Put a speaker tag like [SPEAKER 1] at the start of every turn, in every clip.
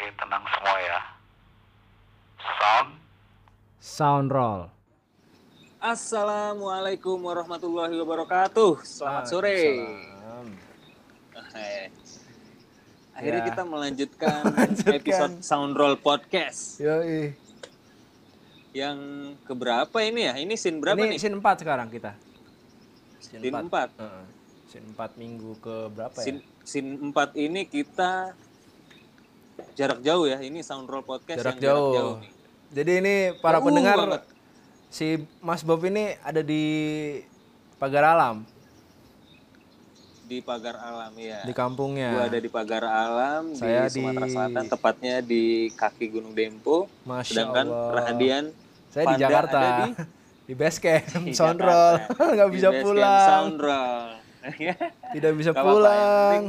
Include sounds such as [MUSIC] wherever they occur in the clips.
[SPEAKER 1] Oke, tenang semua ya. Sound.
[SPEAKER 2] Sound roll.
[SPEAKER 3] Assalamualaikum warahmatullahi wabarakatuh. Selamat sore. Eh, Akhirnya
[SPEAKER 2] Ya.
[SPEAKER 3] kita melanjutkan, [LAUGHS]
[SPEAKER 2] Melanjutkan.
[SPEAKER 3] episode Soundroll Podcast
[SPEAKER 2] Yoi.
[SPEAKER 3] yang keberapa ini ya? Ini scene berapa
[SPEAKER 2] Ini
[SPEAKER 3] nih?
[SPEAKER 2] scene 4 sekarang kita.
[SPEAKER 3] Scene 4.
[SPEAKER 2] Heeh. Scene 4 minggu ke berapa ya?
[SPEAKER 3] Scene, scene 4 ini kita jarak jauh ya. Ini Soundroll Podcast
[SPEAKER 2] jarak
[SPEAKER 3] yang
[SPEAKER 2] jauh.
[SPEAKER 3] jarak jauh nih.
[SPEAKER 2] Jadi ini para
[SPEAKER 3] Jauh
[SPEAKER 2] pendengar
[SPEAKER 3] banget.
[SPEAKER 2] si Mas Bob ini ada di Pagar Alam
[SPEAKER 3] Di Pagar Alam ya.
[SPEAKER 2] di kampungnya.
[SPEAKER 3] Gua ada di Pagar Alam
[SPEAKER 2] Saya
[SPEAKER 3] di Sumatera
[SPEAKER 2] di-
[SPEAKER 3] Selatan, tepatnya di kaki Gunung Dempo.
[SPEAKER 2] Masya
[SPEAKER 3] Sedangkan
[SPEAKER 2] Allah.
[SPEAKER 3] Rahadian
[SPEAKER 2] Saya di
[SPEAKER 3] Panda
[SPEAKER 2] Jakarta.
[SPEAKER 3] ada di [LAUGHS]
[SPEAKER 2] di base camp,
[SPEAKER 3] di
[SPEAKER 2] sound roll.
[SPEAKER 3] Jakarta. [LAUGHS]
[SPEAKER 2] Nggak
[SPEAKER 3] Di
[SPEAKER 2] bisa pulang.
[SPEAKER 3] Soundroll. [LAUGHS]
[SPEAKER 2] Tidak bisa pulang.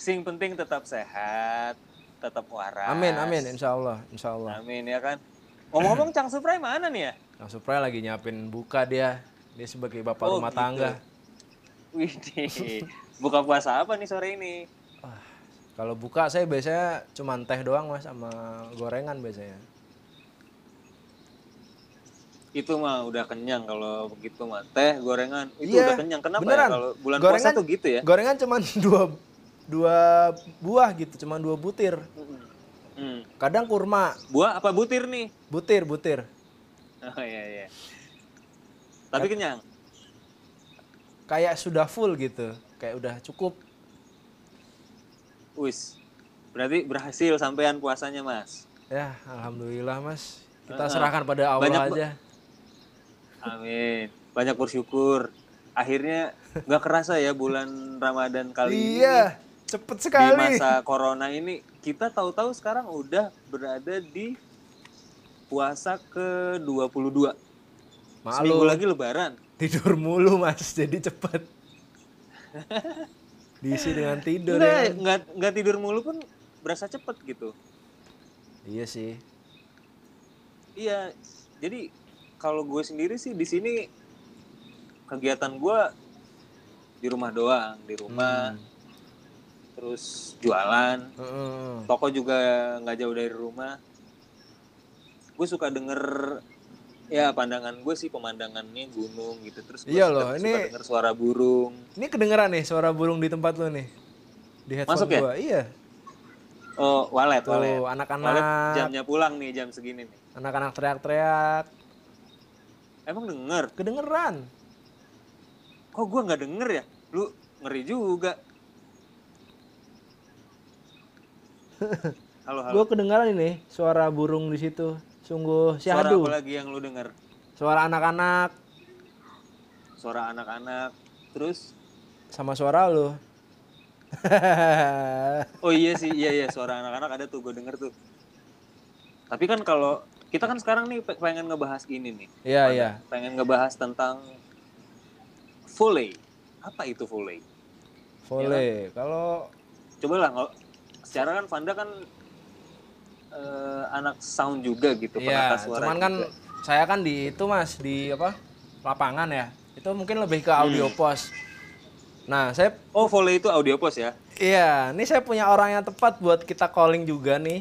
[SPEAKER 3] Sing penting tetap sehat, tetap waras.
[SPEAKER 2] Amin, amin, insya Allah, insya Allah.
[SPEAKER 3] Amin ya kan. Ngomong-ngomong Cang Supray mana nih ya?
[SPEAKER 2] Yang Supra lagi nyiapin buka dia. Dia sebagai bapak
[SPEAKER 3] Oh,
[SPEAKER 2] rumah
[SPEAKER 3] gitu.
[SPEAKER 2] tangga.
[SPEAKER 3] Wih, buka puasa apa nih sore ini?
[SPEAKER 2] Kalau buka saya biasanya cuma teh doang mas sama gorengan biasanya.
[SPEAKER 3] Itu mah udah kenyang kalau begitu mah teh gorengan itu
[SPEAKER 2] Iya,
[SPEAKER 3] udah kenyang. Kenapa
[SPEAKER 2] beneran.
[SPEAKER 3] ya kalau bulan
[SPEAKER 2] Gorengan-
[SPEAKER 3] puasa tuh gitu ya?
[SPEAKER 2] Gorengan cuma [LAUGHS] dua dua buah gitu, cuma dua butir.
[SPEAKER 3] Hmm.
[SPEAKER 2] Kadang kurma,
[SPEAKER 3] Buah apa butir nih?
[SPEAKER 2] butir butir.
[SPEAKER 3] Oh iya iya. Tapi kenyang.
[SPEAKER 2] Kayak sudah full gitu, kayak udah cukup.
[SPEAKER 3] Wis. Berarti berhasil sampean puasanya, Mas.
[SPEAKER 2] Ya, alhamdulillah mas. Kita
[SPEAKER 3] Heeh.
[SPEAKER 2] serahkan pada Allah
[SPEAKER 3] Banyak ba-
[SPEAKER 2] aja.
[SPEAKER 3] Amin. Banyak bersyukur. Akhirnya nggak kerasa ya bulan Ramadan kali ini.
[SPEAKER 2] Iya, cepet
[SPEAKER 3] Di
[SPEAKER 2] sekali.
[SPEAKER 3] masa corona ini kita tahu-tahu sekarang udah berada di puasa ke-22. Seminggu
[SPEAKER 2] Malu,
[SPEAKER 3] lagi lebaran.
[SPEAKER 2] tidur mulu mas, jadi cepet. [LAUGHS] Diisi dengan tidur
[SPEAKER 3] Nggak,
[SPEAKER 2] ya.
[SPEAKER 3] nggak, nggak tidur mulu pun berasa cepet gitu.
[SPEAKER 2] Iya sih.
[SPEAKER 3] Iya. Jadi kalau gue sendiri sih di sini kegiatan gue di rumah doang, di rumah
[SPEAKER 2] Hmm.
[SPEAKER 3] Terus jualan. Toko juga nggak jauh dari rumah. Gue suka denger ya pandangan gue sih pemandangannya gunung gitu terus gue
[SPEAKER 2] Iya
[SPEAKER 3] suka,
[SPEAKER 2] loh,
[SPEAKER 3] suka
[SPEAKER 2] ini-
[SPEAKER 3] denger suara burung.
[SPEAKER 2] Ini kedengeran nih suara burung di tempat lu nih. Di headphone
[SPEAKER 3] Masuk ya?
[SPEAKER 2] gua. Iya.
[SPEAKER 3] Oh, walet,
[SPEAKER 2] Tuh,
[SPEAKER 3] walet. Walet
[SPEAKER 2] anak-anak
[SPEAKER 3] jamnya pulang nih jam segini nih.
[SPEAKER 2] anak-anak teriak-teriak.
[SPEAKER 3] Emang denger?
[SPEAKER 2] Kedengeran.
[SPEAKER 3] Kok gue nggak denger ya? Lu ngeri juga. Halo, halo.
[SPEAKER 2] Gua kedengeran ini suara burung di situ. Sungguh
[SPEAKER 3] Suara
[SPEAKER 2] syahdu.
[SPEAKER 3] apa lagi yang lu denger?
[SPEAKER 2] Suara anak-anak
[SPEAKER 3] Suara anak-anak. Terus?
[SPEAKER 2] sama suara lu. [LAUGHS]
[SPEAKER 3] Oh iya sih, iya iya suara anak-anak ada tuh gue denger tuh. Tapi kan kalau kita kan sekarang nih pe- pengen ngebahas ini nih.
[SPEAKER 2] Iya, iya.
[SPEAKER 3] Pengen ngebahas tentang volley. Apa itu volley?
[SPEAKER 2] Boleh. Kalau
[SPEAKER 3] Coba lah, nggak- secara kan Vanda kan eh, anak sound juga gitu,
[SPEAKER 2] Iya,
[SPEAKER 3] penata suara
[SPEAKER 2] cuman kan
[SPEAKER 3] juga.
[SPEAKER 2] saya kan di itu Mas, di apa? lapangan ya. Itu mungkin lebih ke audio
[SPEAKER 3] Hmm.
[SPEAKER 2] pos. Nah, saya
[SPEAKER 3] Oh, volley itu audio pos ya?
[SPEAKER 2] Iya, ini saya punya orang yang tepat buat kita calling juga nih.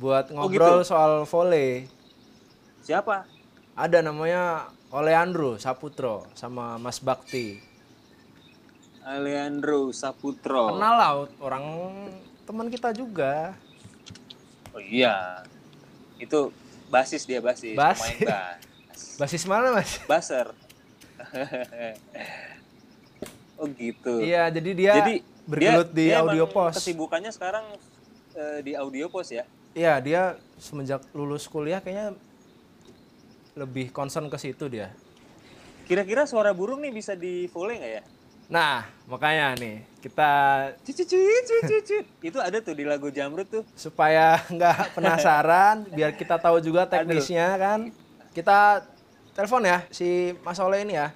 [SPEAKER 2] Buat
[SPEAKER 3] Oh,
[SPEAKER 2] ngobrol
[SPEAKER 3] gitu?
[SPEAKER 2] soal volley.
[SPEAKER 3] Siapa?
[SPEAKER 2] Ada namanya Oleandro Saputro sama Mas Bakti.
[SPEAKER 3] Alejandro Saputro.
[SPEAKER 2] Kenal lah orang teman kita juga.
[SPEAKER 3] Oh iya. Itu basis dia basis,
[SPEAKER 2] Basis.
[SPEAKER 3] pemain bass. [LAUGHS]
[SPEAKER 2] Basis mana, Mas?
[SPEAKER 3] Baser. [LAUGHS] oh gitu.
[SPEAKER 2] Iya, jadi dia
[SPEAKER 3] Jadi
[SPEAKER 2] bergelut
[SPEAKER 3] dia-
[SPEAKER 2] di
[SPEAKER 3] dia
[SPEAKER 2] audio pos.
[SPEAKER 3] Kesibukannya sekarang eh, di audio pos ya.
[SPEAKER 2] Iya, dia semenjak lulus kuliah kayaknya lebih concern ke situ dia.
[SPEAKER 3] Kira-kira suara burung nih bisa di volley nggak ya?
[SPEAKER 2] Nah, makanya nih kita.
[SPEAKER 3] Itu ada tuh di lagu Jamrut tuh.
[SPEAKER 2] supaya [LAUGHS] nggak penasaran biar kita tahu juga teknisnya kan kita telepon ya si Mas Oleh ini ya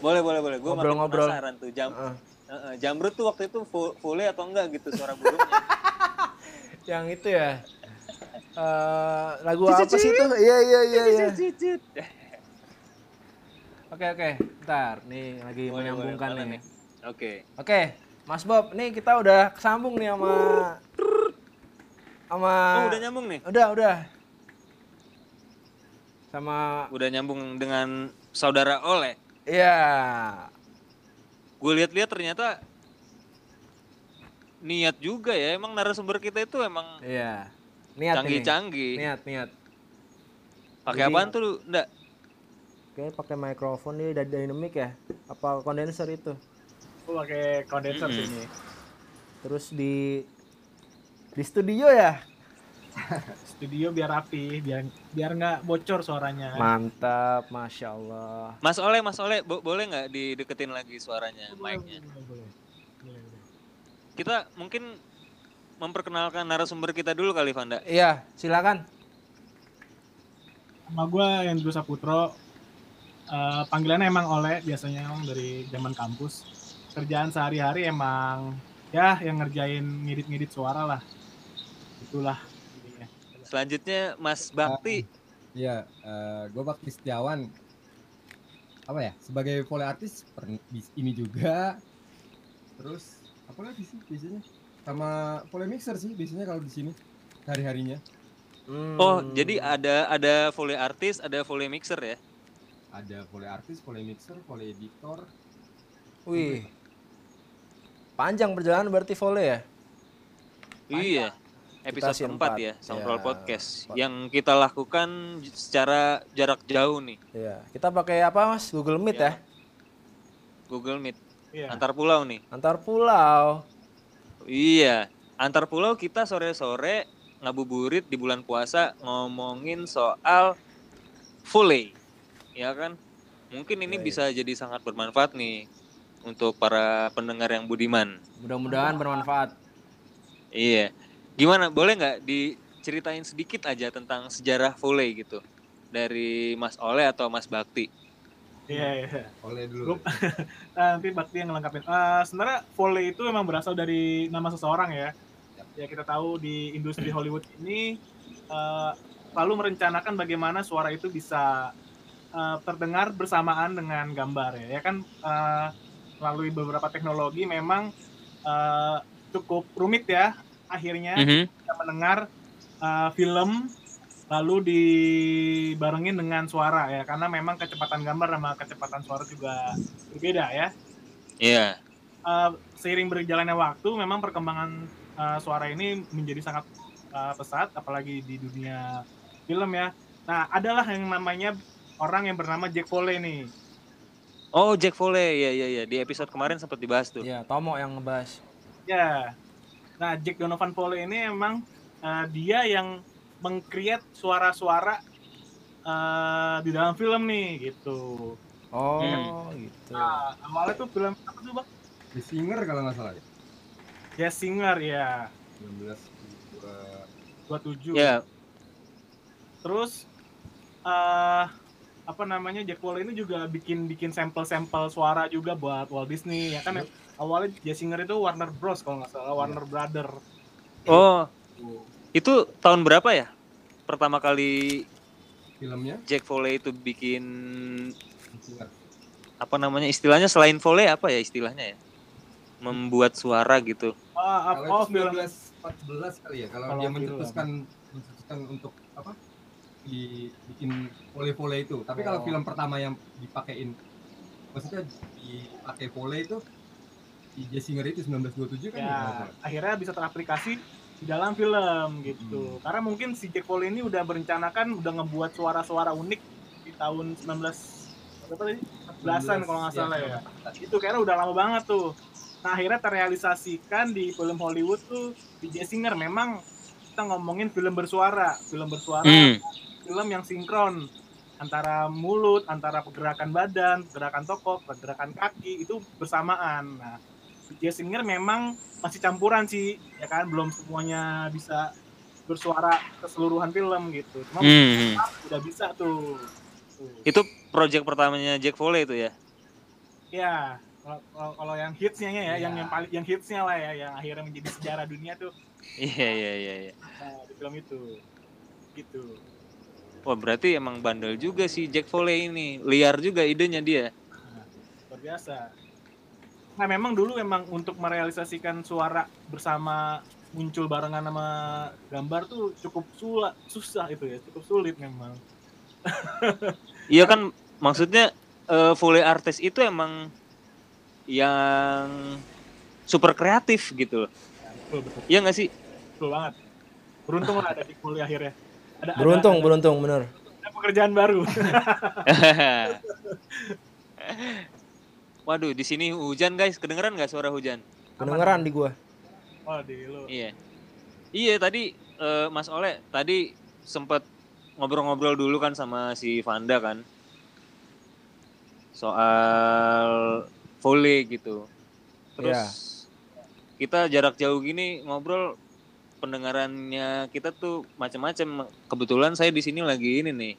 [SPEAKER 3] Boleh, boleh, boleh. Gue makin
[SPEAKER 2] Ngobrol-ngobrol.
[SPEAKER 3] penasaran tuh. Jam.
[SPEAKER 2] Heeh,
[SPEAKER 3] Jamrut tuh waktu itu vo- volley atau enggak gitu suara burungnya. [LAUGHS]
[SPEAKER 2] yang itu ya Eh, lagu apa sih itu iya iya iya iya. Oke oke ntar nih lagi
[SPEAKER 3] Boleh,
[SPEAKER 2] menyambungkan
[SPEAKER 3] boleh.
[SPEAKER 2] Nih
[SPEAKER 3] Oke.
[SPEAKER 2] oke Mas Bob, nih kita udah kesambung nih sama sama
[SPEAKER 3] Oh, udah nyambung nih.
[SPEAKER 2] udah udah sama
[SPEAKER 3] Udah nyambung dengan saudara Oleh.
[SPEAKER 2] iya
[SPEAKER 3] Gue lihat-lihat ternyata niat juga ya. Emang narasumber kita itu emang
[SPEAKER 2] iya niat
[SPEAKER 3] canggih-canggih.
[SPEAKER 2] niat niat
[SPEAKER 3] Pakai apaan tuh, Ndak?
[SPEAKER 2] Oke, pakai mikrofon nih dari dynamic ya? Apa kondenser itu?
[SPEAKER 4] Aku pakai kondenser
[SPEAKER 3] Mm-mm.
[SPEAKER 4] sini.
[SPEAKER 2] Terus di di studio ya? [LAUGHS]
[SPEAKER 4] Studio biar rapi, biar biar nggak bocor suaranya.
[SPEAKER 2] Mantap, masya Allah.
[SPEAKER 3] Mas Oleh, Mas Oleh, bo- boleh nggak dideketin lagi suaranya, mic-nya?
[SPEAKER 4] boleh, boleh. Boleh, boleh.
[SPEAKER 3] Kita mungkin memperkenalkan narasumber kita dulu kali, Vanda.
[SPEAKER 2] Iya, silakan.
[SPEAKER 4] Nama gue Hendro Saputro. Eh, panggilannya emang Oleh biasanya emang dari zaman kampus. Kerjaan sehari-hari emang ya yang ngerjain ngedit-ngedit suara lah. Itulah. intinya.
[SPEAKER 3] Selanjutnya Mas Bakti.
[SPEAKER 5] Iya, gue Bakti Setiawan. Apa ya? Sebagai volley artis ini juga. Terus apa lagi sih biasanya? Sama volley mixer sih biasanya kalau di sini hari-harinya.
[SPEAKER 2] Hmm.
[SPEAKER 3] Oh, jadi ada ada volley artis, ada volley mixer ya?
[SPEAKER 5] Ada volley artis, volley mixer, volley editor.
[SPEAKER 2] Wih. Panjang perjalanan berarti volley ya?
[SPEAKER 3] Iya. Episode
[SPEAKER 2] season
[SPEAKER 3] keempat
[SPEAKER 2] empat.
[SPEAKER 3] ya, Soundroll
[SPEAKER 2] Ya,
[SPEAKER 3] Podcast.
[SPEAKER 2] Pak.
[SPEAKER 3] Yang kita lakukan secara jarak jauh nih.
[SPEAKER 2] Iya. Kita pakai apa mas? Google Meet ya?
[SPEAKER 3] Ya. Google Meet.
[SPEAKER 4] Iya.
[SPEAKER 3] Antar pulau nih.
[SPEAKER 2] Antar pulau.
[SPEAKER 3] Iya. Antar pulau kita sore-sore ngabuburit di bulan puasa ngomongin soal volley. Ya kan? Mungkin ini
[SPEAKER 2] Ya, ya.
[SPEAKER 3] bisa jadi sangat bermanfaat nih untuk para pendengar yang budiman.
[SPEAKER 2] Mudah-mudahan bermanfaat.
[SPEAKER 3] Iya. Gimana? Boleh nggak diceritain sedikit aja tentang sejarah volley gitu dari Mas Oleh atau Mas Bakti?
[SPEAKER 4] Iya, iya.
[SPEAKER 5] Volley dulu.
[SPEAKER 4] Nah, [LAUGHS] nanti Bakti yang ngelengkapin. Eh, sebenarnya volley itu memang berasal dari nama seseorang ya. Ya kita tahu di industri Hollywood ini eh, selalu merencanakan bagaimana suara itu bisa eh, terdengar bersamaan dengan gambar ya. Ya kan eh, melalui beberapa teknologi memang eh, cukup rumit ya akhirnya
[SPEAKER 3] Mhm.
[SPEAKER 4] kita mendengar uh, film lalu dibarengin dengan suara ya karena memang kecepatan gambar sama kecepatan suara juga berbeda ya
[SPEAKER 3] Iya.
[SPEAKER 4] Uh, seiring berjalannya waktu memang perkembangan uh, suara ini menjadi sangat uh, pesat apalagi di dunia film ya nah adalah yang namanya orang yang bernama Jack Foley nih
[SPEAKER 3] Oh, Jack Foley. Iya, iya, iya. Di episode kemarin sempat dibahas tuh.
[SPEAKER 2] Iya, Tomo yang ngebahas.
[SPEAKER 4] ya nah Jack Donovan Foley ini emang uh, dia yang mengcreate suara-suara uh, di dalam film nih gitu
[SPEAKER 2] Oh,
[SPEAKER 3] Hmm.
[SPEAKER 2] gitu.
[SPEAKER 4] Nah, awalnya tuh film apa tuh bang?
[SPEAKER 5] The Singer kalau nggak salah ya.
[SPEAKER 4] Singer ya,
[SPEAKER 5] 19
[SPEAKER 4] 27.
[SPEAKER 3] Ya,
[SPEAKER 4] Terus eh apa namanya Jack Wall ini juga bikin bikin sampel-sampel suara juga buat Walt Disney ya kan awalnya Jazz Singer itu Warner Bros kalau nggak salah Warner Brother.
[SPEAKER 3] Oh, itu tahun berapa ya? Pertama kali
[SPEAKER 5] filmnya
[SPEAKER 3] Jack Foley itu bikin apa namanya istilahnya selain volley apa ya istilahnya ya? Membuat suara gitu.
[SPEAKER 4] Ah,
[SPEAKER 5] Kalau
[SPEAKER 4] oh film
[SPEAKER 5] 1914 kali ya kalau,
[SPEAKER 4] Kalau
[SPEAKER 5] dia mencetuskan mencetuskan untuk apa? Dibikin volley-volley itu. Tapi kalau
[SPEAKER 4] Oh.
[SPEAKER 5] film pertama yang dipakein maksudnya dipakai volley itu di Jazz Singer itu 1927 kan ya? kalau
[SPEAKER 4] ya akhirnya bisa teraplikasi di dalam film gitu. Karena mungkin si Jack Wall ini udah berencanakan udah ngebuat suara-suara unik di tahun 19 berapa tadi? 14-an kalau nggak salah ya. itu kayaknya udah lama banget tuh. Nah akhirnya terrealisasikan di film Hollywood tuh di Jazz Singer memang kita ngomongin film bersuara, film bersuara,
[SPEAKER 3] Hmm.
[SPEAKER 4] Film yang sinkron antara mulut, antara pergerakan badan, pergerakan tokoh, pergerakan kaki itu bersamaan. Nah Jazz Singer memang masih campuran sih, ya kan belum semuanya bisa bersuara keseluruhan film gitu. Cuma
[SPEAKER 3] Hmm.
[SPEAKER 4] udah bisa tuh. Tuh.
[SPEAKER 3] Itu project pertamanya Jack Foley itu ya.
[SPEAKER 4] Ya, kalau, yang hitsnya ya,
[SPEAKER 5] Iya.
[SPEAKER 4] yang yang paling yang hitsnya lah ya, yang akhirnya menjadi sejarah dunia tuh
[SPEAKER 3] Iya iya iya. iya.
[SPEAKER 4] nah, di film itu, gitu.
[SPEAKER 3] Wah berarti emang bandel juga si Jack Foley ini. Liar juga idenya dia.
[SPEAKER 4] Nah, luar biasa. Nah memang dulu memang untuk merealisasikan suara bersama muncul barengan sama gambar tuh cukup sula, susah itu ya, cukup sulit memang. [LAUGHS]
[SPEAKER 3] Iya kan maksudnya eh, Foley artist itu emang yang super kreatif gitu loh.
[SPEAKER 4] Betul betul,
[SPEAKER 3] Iya nggak sih?
[SPEAKER 4] betul banget. Beruntung lah ada di kuliah akhirnya. Ada, ada-
[SPEAKER 2] Beruntung,
[SPEAKER 4] ada,
[SPEAKER 2] beruntung bener.
[SPEAKER 4] ada pekerjaan baru. [LAUGHS]
[SPEAKER 3] Waduh, di sini hujan guys. Kedengeran nggak suara hujan?
[SPEAKER 2] Kedengeran di gua.
[SPEAKER 4] oh di lu.
[SPEAKER 3] Iya. Iya tadi eh, Mas Oleh tadi sempet ngobrol-ngobrol dulu kan sama si Vanda kan soal volley gitu. Terus
[SPEAKER 2] Iya.
[SPEAKER 3] kita jarak jauh gini ngobrol pendengarannya kita tuh macam-macam. Kebetulan saya di sini lagi ini nih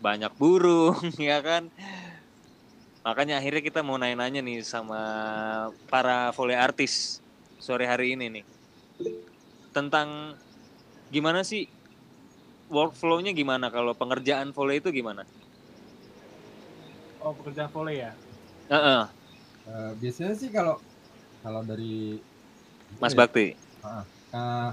[SPEAKER 3] banyak burung [LAUGHS] ya kan. Makanya akhirnya kita mau nanya-nanya nih sama para volley artis sore hari ini nih tentang gimana sih workflow-nya gimana kalau pengerjaan volley itu gimana?
[SPEAKER 4] Oh pekerjaan volley ya.
[SPEAKER 3] Heeh,
[SPEAKER 5] Eh, biasanya sih kalau kalau dari
[SPEAKER 3] Mas
[SPEAKER 5] ya,
[SPEAKER 3] Bakti.
[SPEAKER 5] Eh,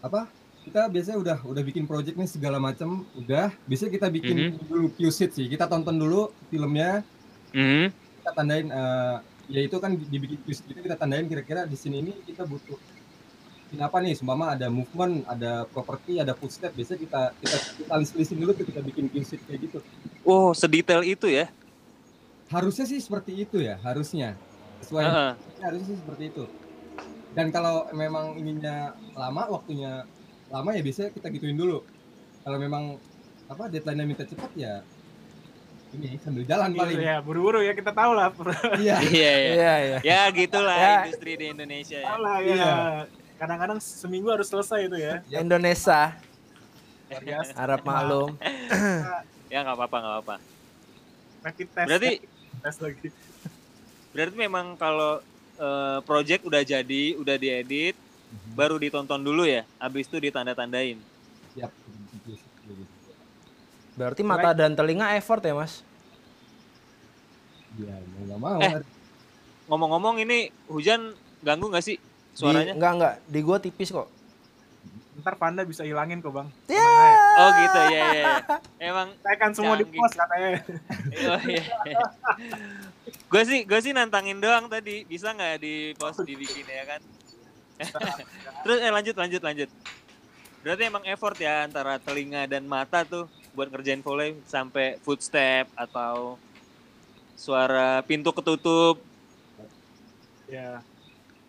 [SPEAKER 5] apa kita biasanya udah udah bikin project nih segala macam udah. Biasanya kita bikin dulu Q-sheet sih. Kita tonton dulu filmnya.
[SPEAKER 3] Mhm.
[SPEAKER 5] kita tandain eh, ya itu kan dibikin Q-sheet itu kita tandain kira-kira di sini ini kita butuh ini apa nih? Seumpama ada movement ada properti ada footstep biasanya kita kita kita list-listin dulu kita bikin Q-sheet kayak gitu.
[SPEAKER 3] Oh, sedetail itu ya?
[SPEAKER 5] harusnya sih seperti itu ya harusnya. Sesuai.
[SPEAKER 3] Heeh.
[SPEAKER 5] harusnya sih seperti itu dan kalau memang ininya lama waktunya lama ya biasanya kita gituin dulu kalau memang apa deadline-nya minta cepat ya ini sambil jalan paling
[SPEAKER 4] Ya buru-buru ya kita tahu lah.
[SPEAKER 5] iya [LAUGHS]
[SPEAKER 3] Iya, iya.
[SPEAKER 2] Iya, iya.
[SPEAKER 3] Ya gitulah
[SPEAKER 2] Ya.
[SPEAKER 3] industri di Indonesia ya.
[SPEAKER 4] tahu lah ya.
[SPEAKER 5] Iya.
[SPEAKER 4] Kadang-kadang seminggu harus selesai itu ya.
[SPEAKER 2] Indonesia,
[SPEAKER 4] Luar biasa.
[SPEAKER 2] harap maklum.
[SPEAKER 3] Ya nggak apa-apa, nggak apa-apa.
[SPEAKER 4] Rapid test.
[SPEAKER 3] Berarti
[SPEAKER 4] tes lagi.
[SPEAKER 3] berarti memang kalau eh, project udah jadi, udah diedit, baru ditonton dulu ya. Habis itu ditanda-tandain.
[SPEAKER 5] siap
[SPEAKER 2] Berarti mata dan telinga effort ya, Mas?
[SPEAKER 5] ya mau nggak mau
[SPEAKER 3] Eh, Ngomong-ngomong ini hujan ganggu nggak sih
[SPEAKER 2] Di,
[SPEAKER 3] suaranya?
[SPEAKER 2] enggak, enggak. Di gua tipis kok.
[SPEAKER 4] Ntar Panda bisa hilangin kok bang.
[SPEAKER 2] Ya.
[SPEAKER 4] Tenang aja.
[SPEAKER 3] Oh gitu ya, ya, ya. Emang
[SPEAKER 4] Saya kan semua di post katanya.
[SPEAKER 3] Oh iya. gue sih gue sih nantangin doang tadi. Bisa nggak di post dibikin ya kan? [LAUGHS] Terus eh lanjut lanjut lanjut. Berarti emang effort ya antara telinga dan mata tuh buat ngerjain volley sampai footstep atau suara pintu ketutup.
[SPEAKER 4] Ya.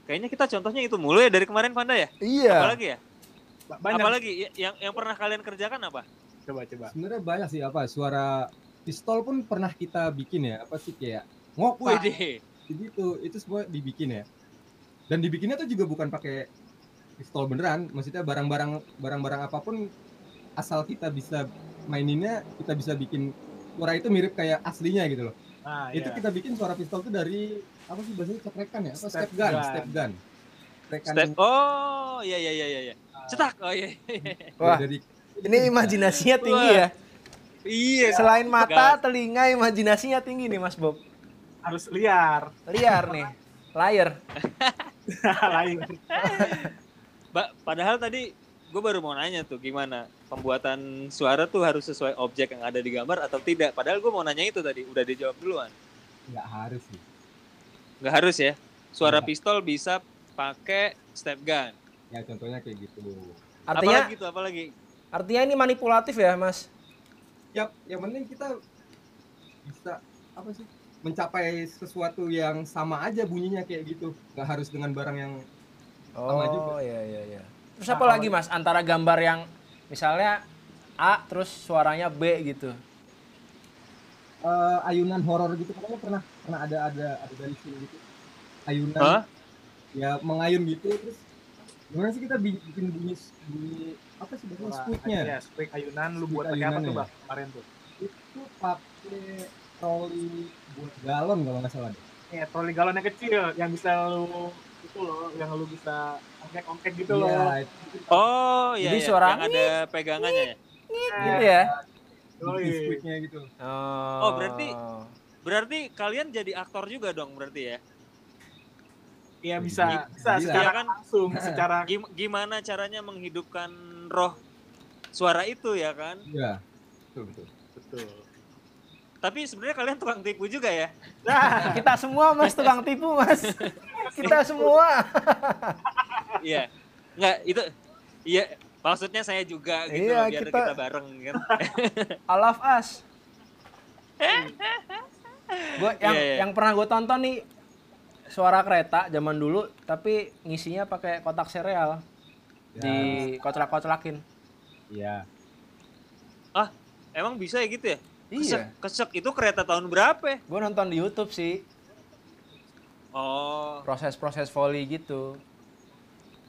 [SPEAKER 3] Kayaknya kita contohnya itu mulu ya dari kemarin Panda ya?
[SPEAKER 2] Iya.
[SPEAKER 3] Apalagi ya?
[SPEAKER 4] Banyak.
[SPEAKER 3] Apalagi ya- yang yang pernah kalian kerjakan apa?
[SPEAKER 4] Coba coba.
[SPEAKER 5] sebenarnya banyak sih apa suara pistol pun pernah kita bikin ya apa sih kayak ngok
[SPEAKER 3] Wih deh.
[SPEAKER 5] gitu itu semua dibikin ya dan dibikinnya tuh juga bukan pakai pistol beneran maksudnya barang-barang barang-barang apa pun asal kita bisa maininnya kita bisa bikin suara itu mirip kayak aslinya gitu loh
[SPEAKER 4] Nah,
[SPEAKER 5] itu
[SPEAKER 4] iya.
[SPEAKER 5] kita bikin suara pistol tuh dari apa sih bahasanya ceprekan ya apa
[SPEAKER 4] Step
[SPEAKER 5] step, gun,
[SPEAKER 4] gun.
[SPEAKER 5] step gun
[SPEAKER 3] Step. Oh iya iya iya iya. Cetak. Oh iya.
[SPEAKER 2] Wah,
[SPEAKER 5] dari
[SPEAKER 2] ini imajinasinya tinggi
[SPEAKER 3] Wah.
[SPEAKER 2] ya.
[SPEAKER 3] Iya.
[SPEAKER 2] Selain mata, telinga, imajinasinya tinggi nih, Mas Bob.
[SPEAKER 4] harus liar.
[SPEAKER 2] Liar nih. Liar. [LAUGHS]
[SPEAKER 4] Lain.
[SPEAKER 3] Mbak, padahal tadi gue baru mau nanya tuh gimana pembuatan suara tuh harus sesuai objek yang ada di gambar atau tidak. Padahal gue mau nanya itu tadi, udah dijawab duluan.
[SPEAKER 5] nggak harus sih
[SPEAKER 3] Nggak harus ya. Suara
[SPEAKER 5] Nggak.
[SPEAKER 3] pistol bisa pakai step gun.
[SPEAKER 5] Ya contohnya kayak gitu
[SPEAKER 2] Artinya
[SPEAKER 3] apalagi tuh, apalagi.
[SPEAKER 2] artinya ini manipulatif ya, Mas?
[SPEAKER 5] ya yang penting kita bisa apa sih mencapai sesuatu yang sama aja bunyinya kayak gitu nggak harus dengan barang yang Sama juga.
[SPEAKER 2] Oh, iya iya iya. Terus apa lagi, Mas? Antara gambar yang misalnya A terus suaranya B gitu.
[SPEAKER 5] eh, ayunan horor gitu pokoknya pernah pernah ada ada ada dari sini gitu ayunan
[SPEAKER 3] Hah?
[SPEAKER 5] ya mengayun gitu terus gimana sih kita bi- bikin bunyi bunyi apa sih bahasa squeaknya
[SPEAKER 4] Ya, squeak ayunan lu buat pakai apa tuh
[SPEAKER 5] ya.
[SPEAKER 4] bang kemarin tuh?
[SPEAKER 5] itu pakai troli buat galon kalau nggak salah deh.
[SPEAKER 4] Ya, troli galon yang kecil yang bisa lu itu loh, yang lu bisa ongkek-ongkek gitu loh.
[SPEAKER 5] Iya, itu
[SPEAKER 3] Oh iya,
[SPEAKER 2] Jadi
[SPEAKER 3] iya.
[SPEAKER 2] suara
[SPEAKER 3] yang ada pegangannya ya.
[SPEAKER 2] Gitu ya.
[SPEAKER 5] squeaknya gitu
[SPEAKER 2] Oh.
[SPEAKER 3] Oh, berarti berarti kalian jadi aktor juga dong berarti ya?
[SPEAKER 4] Iya bisa, bisa secara
[SPEAKER 3] Iya kan?
[SPEAKER 4] langsung, [LAUGHS] secara
[SPEAKER 3] Gim- gimana caranya menghidupkan roh suara itu ya kan?
[SPEAKER 5] Iya. Betul betul.
[SPEAKER 4] betul.
[SPEAKER 3] Tapi sebenarnya kalian tukang tipu juga ya?
[SPEAKER 4] Nah, [LAUGHS]
[SPEAKER 2] Kita semua mas tukang tipu mas. Kita semua. [LAUGHS]
[SPEAKER 3] Iya. Enggak, itu iya maksudnya saya juga gitu
[SPEAKER 2] Iya,
[SPEAKER 3] loh, biar
[SPEAKER 2] kita-
[SPEAKER 3] kita, bareng kan.
[SPEAKER 2] I love us. Gue yang
[SPEAKER 3] Iya, iya.
[SPEAKER 2] yang pernah gue tonton nih suara kereta zaman dulu, tapi ngisinya pakai kotak sereal
[SPEAKER 5] Ya.
[SPEAKER 2] di koclak-koclakin.
[SPEAKER 5] Iya.
[SPEAKER 3] Emang bisa ya gitu ya?
[SPEAKER 2] Iya.
[SPEAKER 3] Kesek, kesek itu kereta tahun berapa ya?
[SPEAKER 2] Gue nonton di YouTube sih
[SPEAKER 3] Oh,
[SPEAKER 2] proses-proses volley gitu.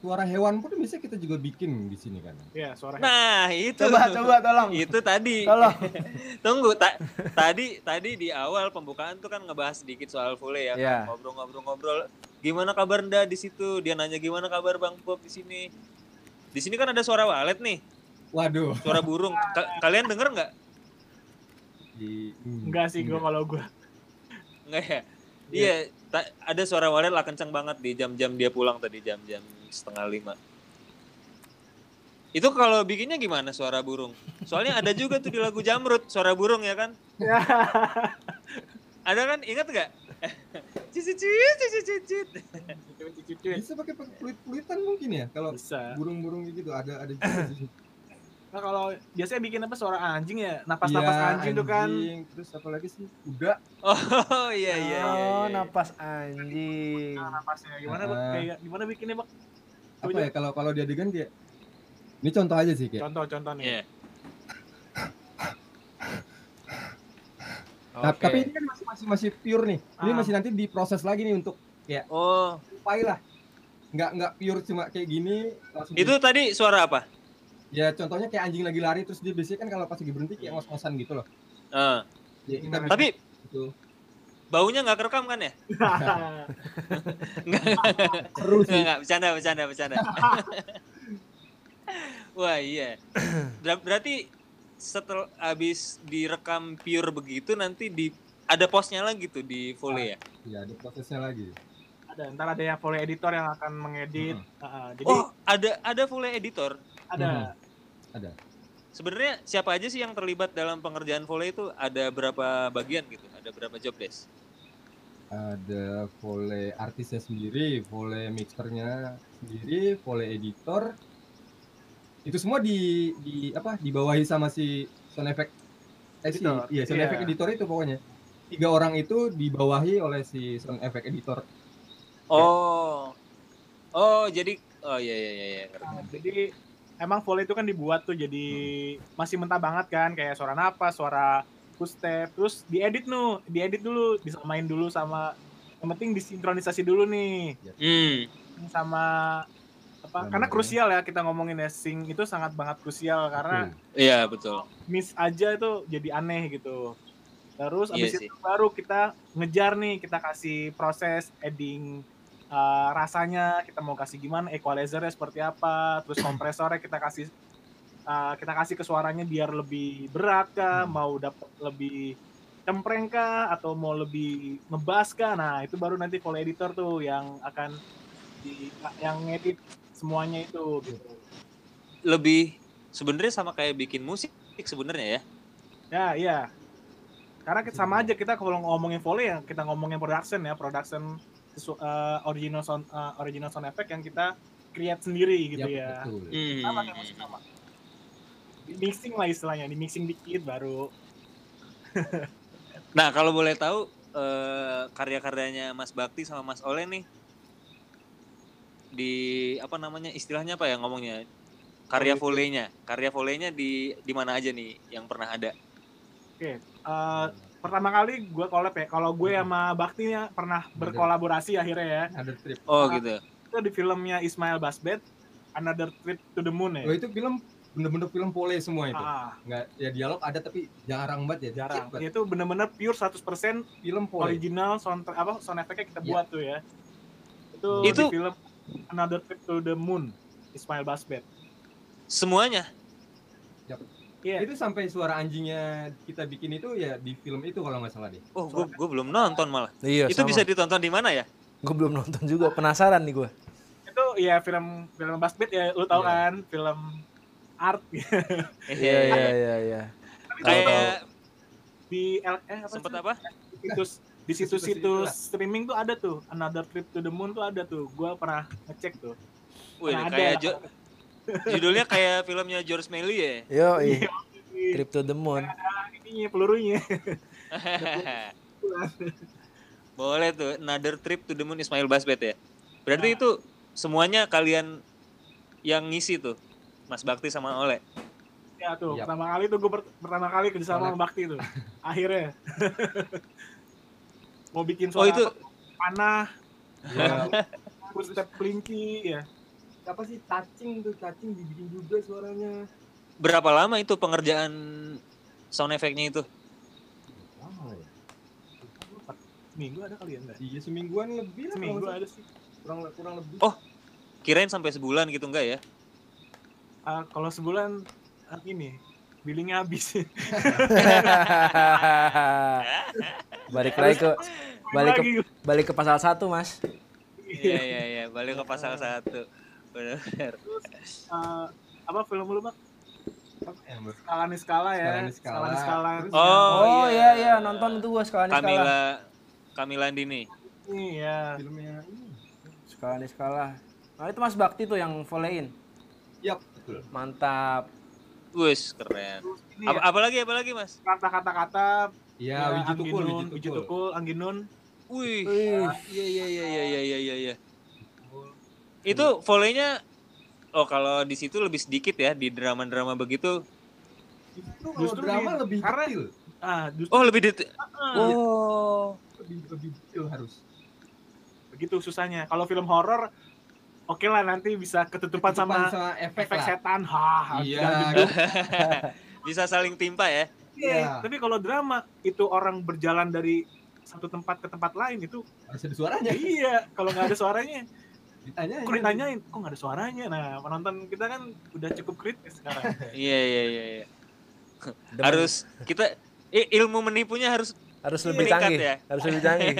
[SPEAKER 5] Suara hewan pun bisa kita juga bikin di sini kan.
[SPEAKER 4] Iya, suara
[SPEAKER 3] nah itu.
[SPEAKER 2] Coba coba tolong.
[SPEAKER 3] Itu tadi.
[SPEAKER 2] Tolong. [LAUGHS]
[SPEAKER 3] Tunggu, ta- tadi tadi di awal pembukaan tuh kan ngebahas sedikit soal Fule ya, kan? ngobrol-ngobrol-ngobrol. Gimana kabar Nda di situ? Dia nanya gimana kabar Bang Bob di sini. Di sini kan ada suara walet nih,
[SPEAKER 5] Waduh.
[SPEAKER 3] suara burung. Ka- kalian denger nggak?
[SPEAKER 5] Di, hmm,
[SPEAKER 4] Enggak sih gua kalau gua.
[SPEAKER 3] Nggak ya? Iya, ta- ada suara walet lah kencang banget di jam-jam dia pulang tadi jam-jam setengah lima. Itu kalau bikinnya gimana suara burung? Soalnya ada juga tuh di lagu Jamrut suara burung ya kan?
[SPEAKER 4] Ya. [LAUGHS]
[SPEAKER 3] Ada kan? Ingat nggak? [LAUGHS] Cicit cicit cicit cicit.
[SPEAKER 5] Bisa pakai peluit-peluitan mungkin ya kalau burung-burung gitu ada ada. [COUGHS]
[SPEAKER 4] Nah, kalau biasanya bikin apa suara anjing ya, napas-napas
[SPEAKER 5] Iya,
[SPEAKER 4] anjing tuh kan.
[SPEAKER 5] anjing. Terus apa lagi sih? Kuda.
[SPEAKER 3] Oh iya iya iya.
[SPEAKER 2] Oh,
[SPEAKER 3] iya.
[SPEAKER 2] napas anjing.
[SPEAKER 4] Nah, napasnya gimana, Bang?
[SPEAKER 5] Ah.
[SPEAKER 4] Kayak gimana bikinnya, Bang?
[SPEAKER 5] Apa ya kalau kalau di adegan kayak ini contoh aja sih kayak.
[SPEAKER 4] Contoh-contoh nih.
[SPEAKER 3] Iya.
[SPEAKER 5] Ta-
[SPEAKER 2] Oke.
[SPEAKER 5] Tapi ini kan masih masih masih pure nih. Ini
[SPEAKER 4] Ah.
[SPEAKER 5] masih nanti diproses lagi nih untuk
[SPEAKER 3] Oh,
[SPEAKER 5] upai lah. Nggak nggak pure cuma kayak gini langsung
[SPEAKER 3] itu tadi suara apa?
[SPEAKER 5] Ya contohnya kayak anjing lagi lari terus dia biasanya kan kalau pas lagi berhenti kayak ngos-ngosan gitu loh.
[SPEAKER 3] Eh,
[SPEAKER 5] Ya, kita
[SPEAKER 4] Tapi-
[SPEAKER 3] tapi
[SPEAKER 5] gitu.
[SPEAKER 3] Baunya nggak kerekam kan ya? Nggak,
[SPEAKER 5] sih.
[SPEAKER 3] nggak, bercanda, bercanda, bercanda. Wah iya. Ber- berarti setelah habis direkam pure begitu nanti di ada posnya lagi tuh di Foley ya.
[SPEAKER 5] Ya ada prosesnya lagi.
[SPEAKER 4] ada, ntar ada yang foley editor yang akan mengedit.
[SPEAKER 5] Hmm.
[SPEAKER 4] Ah. jadi
[SPEAKER 3] Oh ada ada Foley editor.
[SPEAKER 4] ada
[SPEAKER 5] Ada.
[SPEAKER 3] Sebenarnya siapa aja sih yang terlibat dalam pengerjaan Foley itu? Ada berapa bagian gitu? Ada berapa job desk?
[SPEAKER 5] Ada volley artisnya sendiri, volley mixernya sendiri, volley editor. Itu semua di di apa? Dibawahi sama si sound effect eh si
[SPEAKER 4] Editor,
[SPEAKER 5] iya sound
[SPEAKER 4] iya.
[SPEAKER 5] effect editor itu pokoknya. Tiga orang itu dibawahi oleh si sound effect editor.
[SPEAKER 3] Oh. Oh, jadi oh iya iya iya, iya.
[SPEAKER 4] Nah, jadi emang foley itu kan dibuat tuh jadi masih mentah banget kan kayak suara napas, suara footstep, terus diedit nu, diedit dulu, disamain dulu sama yang penting disinkronisasi dulu nih
[SPEAKER 3] Hmm.
[SPEAKER 4] sama apa karena
[SPEAKER 5] ya.
[SPEAKER 4] krusial ya kita ngomongin ya sync itu sangat banget krusial karena.
[SPEAKER 3] Iya, betul.
[SPEAKER 4] miss aja itu jadi aneh gitu. Terus
[SPEAKER 3] Iya
[SPEAKER 4] abis
[SPEAKER 3] sih.
[SPEAKER 4] itu baru kita ngejar nih, kita kasih proses adding uh, rasanya, kita mau kasih gimana, equalizernya seperti apa, terus kompresornya kita kasih uh, kita kasih ke suaranya biar lebih berat kah,
[SPEAKER 5] Hmm.
[SPEAKER 4] mau dapat lebih cempreng kah, atau mau lebih ngebas kah. Nah itu baru nanti follow editor tuh yang akan di, yang ngedit semuanya itu gitu.
[SPEAKER 3] Lebih sebenarnya sama kayak bikin musik sebenarnya ya.
[SPEAKER 4] Ya, iya. Karena kita sama aja kita kalau ngomongin volley ya kita ngomongin production ya, production eh, original sound eh, original sound effect yang kita create sendiri gitu ya.
[SPEAKER 5] betul.
[SPEAKER 3] Hmm.
[SPEAKER 4] Sama kayak musik sama. Di mixing lah istilahnya, di mixing dikit baru. [LAUGHS]
[SPEAKER 3] Nah, kalau boleh tahu eh, karya-karyanya Mas Bakti sama Mas Oleh nih di apa namanya istilahnya apa ya ngomongnya karya volenya karya volenya di di mana aja nih yang pernah ada
[SPEAKER 4] Eh, pertama kali gue collab ya. Kalau gue sama Bakti ya pernah berkolaborasi akhirnya ya.
[SPEAKER 5] Ada trip.
[SPEAKER 3] oh
[SPEAKER 4] Ah.
[SPEAKER 3] gitu
[SPEAKER 4] Itu di filmnya Ismail Basbet, Another Trip to the Moon ya.
[SPEAKER 5] Oh itu film bener-bener film volley semua itu.
[SPEAKER 4] Ah,
[SPEAKER 5] Nggak ya dialog ada tapi jarang banget ya.
[SPEAKER 4] jarang.
[SPEAKER 5] banget.
[SPEAKER 4] Itu bener-bener pure 100%
[SPEAKER 5] Film volley.
[SPEAKER 4] original sound apa sound effect-nya kita
[SPEAKER 5] Iya.
[SPEAKER 4] buat tuh ya. Itu,
[SPEAKER 3] Itu-
[SPEAKER 4] di film Another Trip to the Moon Ismail Basbet.
[SPEAKER 3] semuanya
[SPEAKER 4] Iya.
[SPEAKER 5] Itu sampai suara anjingnya kita bikin itu ya di film itu kalau nggak salah deh.
[SPEAKER 3] Oh, gue gue belum nonton malah.
[SPEAKER 2] Iya,
[SPEAKER 3] itu
[SPEAKER 2] sama.
[SPEAKER 3] bisa ditonton di mana ya?
[SPEAKER 2] Gue belum nonton juga, penasaran nih gue.
[SPEAKER 4] Itu ya film film Basbit ya lu tahu
[SPEAKER 5] Iya.
[SPEAKER 4] kan, film art
[SPEAKER 2] Iya, iya, iya, iya.
[SPEAKER 3] Kayak
[SPEAKER 4] di L eh apa
[SPEAKER 3] sempet
[SPEAKER 4] sih?
[SPEAKER 3] apa?
[SPEAKER 4] situs di
[SPEAKER 5] Situs
[SPEAKER 4] situs-situs streaming tuh ada tuh Another Trip to the Moon tuh ada tuh gua pernah ngecek tuh
[SPEAKER 3] Wih, kayak jo- judulnya kayak filmnya George Melly ya.
[SPEAKER 2] Yo,
[SPEAKER 4] Iya,
[SPEAKER 2] Trip to the Moon.
[SPEAKER 4] ininya pelurunya [LAUGHS]
[SPEAKER 3] Boleh tuh, Another Trip to the Moon Ismail Basbet ya. Berarti itu semuanya kalian yang ngisi tuh. Mas Bakti sama Oleh.
[SPEAKER 4] ya tuh
[SPEAKER 5] Yap.
[SPEAKER 4] pertama kali tuh gue pertama kali kerjasama sama Bakti tuh [LAUGHS] akhirnya [LAUGHS] mau bikin
[SPEAKER 3] Oh,
[SPEAKER 4] suara
[SPEAKER 3] itu
[SPEAKER 4] apa, panah
[SPEAKER 5] Ya,
[SPEAKER 4] step kelinci ya
[SPEAKER 5] apa sih cacing tuh cacing dibikin juga suaranya.
[SPEAKER 3] berapa lama itu pengerjaan sound effect-nya itu?
[SPEAKER 5] Lama ya.
[SPEAKER 4] minggu ada kali ya enggak
[SPEAKER 5] Iya semingguan lebih lah.
[SPEAKER 4] seminggu ada sih
[SPEAKER 5] kurang kurang lebih.
[SPEAKER 3] Oh. Kirain sampai sebulan gitu enggak ya?
[SPEAKER 4] Ah, kalau sebulan ah, ini billingnya habis [LAUGHS]
[SPEAKER 2] balik lagi ke balik ke
[SPEAKER 4] Lagi.
[SPEAKER 2] balik ke pasal satu, Mas.
[SPEAKER 3] Iya iya iya, balik ke pasal satu. Benar.
[SPEAKER 4] Ah, apa film lu bang
[SPEAKER 5] ya,
[SPEAKER 4] skala nih skala ya
[SPEAKER 5] Skala nih skala.
[SPEAKER 4] nih skala
[SPEAKER 5] Terus
[SPEAKER 3] Oh,
[SPEAKER 2] Oh,
[SPEAKER 3] iya.
[SPEAKER 2] iya iya, nonton itu gua sekali skala.
[SPEAKER 3] Kamila Kamila Andini.
[SPEAKER 4] iya
[SPEAKER 5] filmnya ini.
[SPEAKER 2] Skala nih skala. Nah, itu Mas Bakti tuh yang volley-in.
[SPEAKER 5] Yap.
[SPEAKER 2] Mantap.
[SPEAKER 3] Wis, keren.
[SPEAKER 4] ini
[SPEAKER 3] Apa,
[SPEAKER 4] ya,
[SPEAKER 3] apalagi apalagi, Mas?
[SPEAKER 4] kata kata-kata
[SPEAKER 5] Iya,
[SPEAKER 4] ya,
[SPEAKER 5] Wiji Tukul, Wiji Tukul.
[SPEAKER 4] Angginun
[SPEAKER 3] Wih.
[SPEAKER 2] Wih.
[SPEAKER 3] Iya iya iya iya iya iya iya iya. Itu volley-nya Oh, kalau di situ lebih sedikit ya di drama-drama begitu.
[SPEAKER 5] Itu kalau
[SPEAKER 4] Justru
[SPEAKER 5] drama
[SPEAKER 4] di-
[SPEAKER 5] lebih
[SPEAKER 4] karena-
[SPEAKER 5] detail.
[SPEAKER 4] ah justru
[SPEAKER 3] Oh, lebih detail.
[SPEAKER 4] ah,
[SPEAKER 3] Oh.
[SPEAKER 5] Lebih lebih detail harus.
[SPEAKER 4] begitu susahnya kalau film horor oke lah nanti bisa ketutupan
[SPEAKER 5] Ketutupan
[SPEAKER 4] sama,
[SPEAKER 5] efek,
[SPEAKER 4] efek
[SPEAKER 5] lah.
[SPEAKER 4] setan hah
[SPEAKER 5] Iya. [LAUGHS]
[SPEAKER 3] Bisa saling timpa ya.
[SPEAKER 4] Iya,
[SPEAKER 5] Iya.
[SPEAKER 4] tapi kalau drama itu orang berjalan dari satu tempat ke tempat lain itu
[SPEAKER 5] Harus ada suaranya.
[SPEAKER 4] iya kalau nggak ada suaranya
[SPEAKER 5] Ditanya.
[SPEAKER 4] kok ditanyain kok nggak ada suaranya nah penonton kita kan udah cukup kritis sekarang [LAUGHS]
[SPEAKER 3] Iya iya iya iya. Harus kita ilmu menipunya harus
[SPEAKER 2] harus lebih canggih.
[SPEAKER 3] ya.
[SPEAKER 2] Harus lebih canggih. [LAUGHS]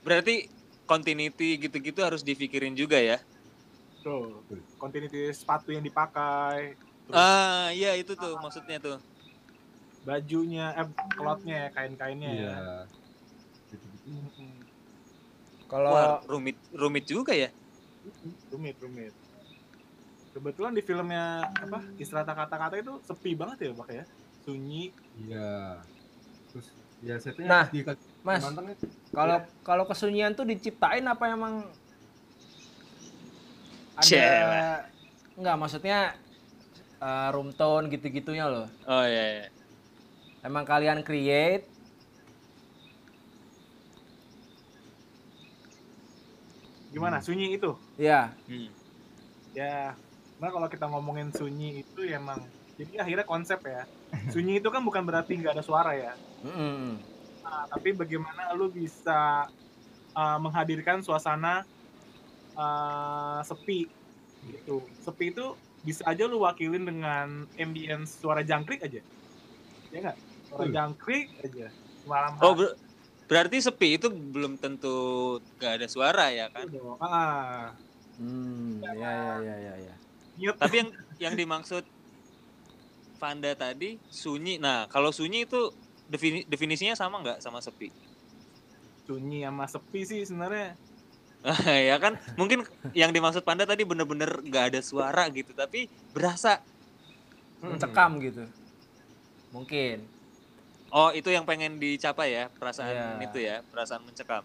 [SPEAKER 3] Berarti continuity gitu-gitu harus dipikirin juga ya.
[SPEAKER 4] tuh continuity sepatu yang dipakai terus
[SPEAKER 3] Ah, iya itu tuh maksudnya tuh.
[SPEAKER 4] bajunya eh clothnya ya kain-kainnya
[SPEAKER 5] Iya.
[SPEAKER 4] ya
[SPEAKER 5] Gitu-gitu.
[SPEAKER 2] Kalau
[SPEAKER 3] rumit rumit juga ya.
[SPEAKER 4] rumit rumit kebetulan di filmnya apa istirahat kata-kata itu sepi banget ya pak ya sunyi
[SPEAKER 5] Iya. Terus ya
[SPEAKER 2] Nah,
[SPEAKER 5] di
[SPEAKER 2] Mas,
[SPEAKER 5] itu.
[SPEAKER 2] kalau kalau kesunyian tuh diciptain apa emang ada
[SPEAKER 3] Cielah.
[SPEAKER 2] enggak maksudnya eh, room tone gitu-gitunya loh.
[SPEAKER 3] Oh iya, iya.
[SPEAKER 2] Emang kalian create
[SPEAKER 4] gimana sunyi itu
[SPEAKER 2] ya.
[SPEAKER 3] Hmm.
[SPEAKER 4] ya nah kalau kita ngomongin sunyi itu ya emang jadi akhirnya konsep ya. Sunyi itu kan bukan berarti nggak ada suara ya.
[SPEAKER 2] Mm-mm.
[SPEAKER 4] Nah, tapi bagaimana lu bisa uh, menghadirkan suasana uh, sepi gitu. Sepi itu bisa aja lu wakilin dengan ambience suara jangkrik aja. Ya nggak? Suara
[SPEAKER 5] Betul.
[SPEAKER 4] jangkrik aja. Malam
[SPEAKER 3] Oh, ber- berarti sepi itu belum tentu gak ada suara ya kan?
[SPEAKER 4] dong ah.
[SPEAKER 2] Hmm, ya ya ya ya ya.
[SPEAKER 3] Tapi yang yang dimaksud Vanda tadi sunyi. Nah, kalau sunyi itu defini- definisinya sama nggak sama sepi?
[SPEAKER 4] sunyi sama sepi sih sebenarnya [LAUGHS]
[SPEAKER 3] ya kan? Mungkin yang dimaksud Panda tadi bener-bener nggak ada suara gitu, tapi berasa.
[SPEAKER 2] Mencekam gitu. Mungkin.
[SPEAKER 3] Oh, itu yang pengen dicapai ya, perasaan
[SPEAKER 2] Iya.
[SPEAKER 3] itu ya, perasaan mencekam.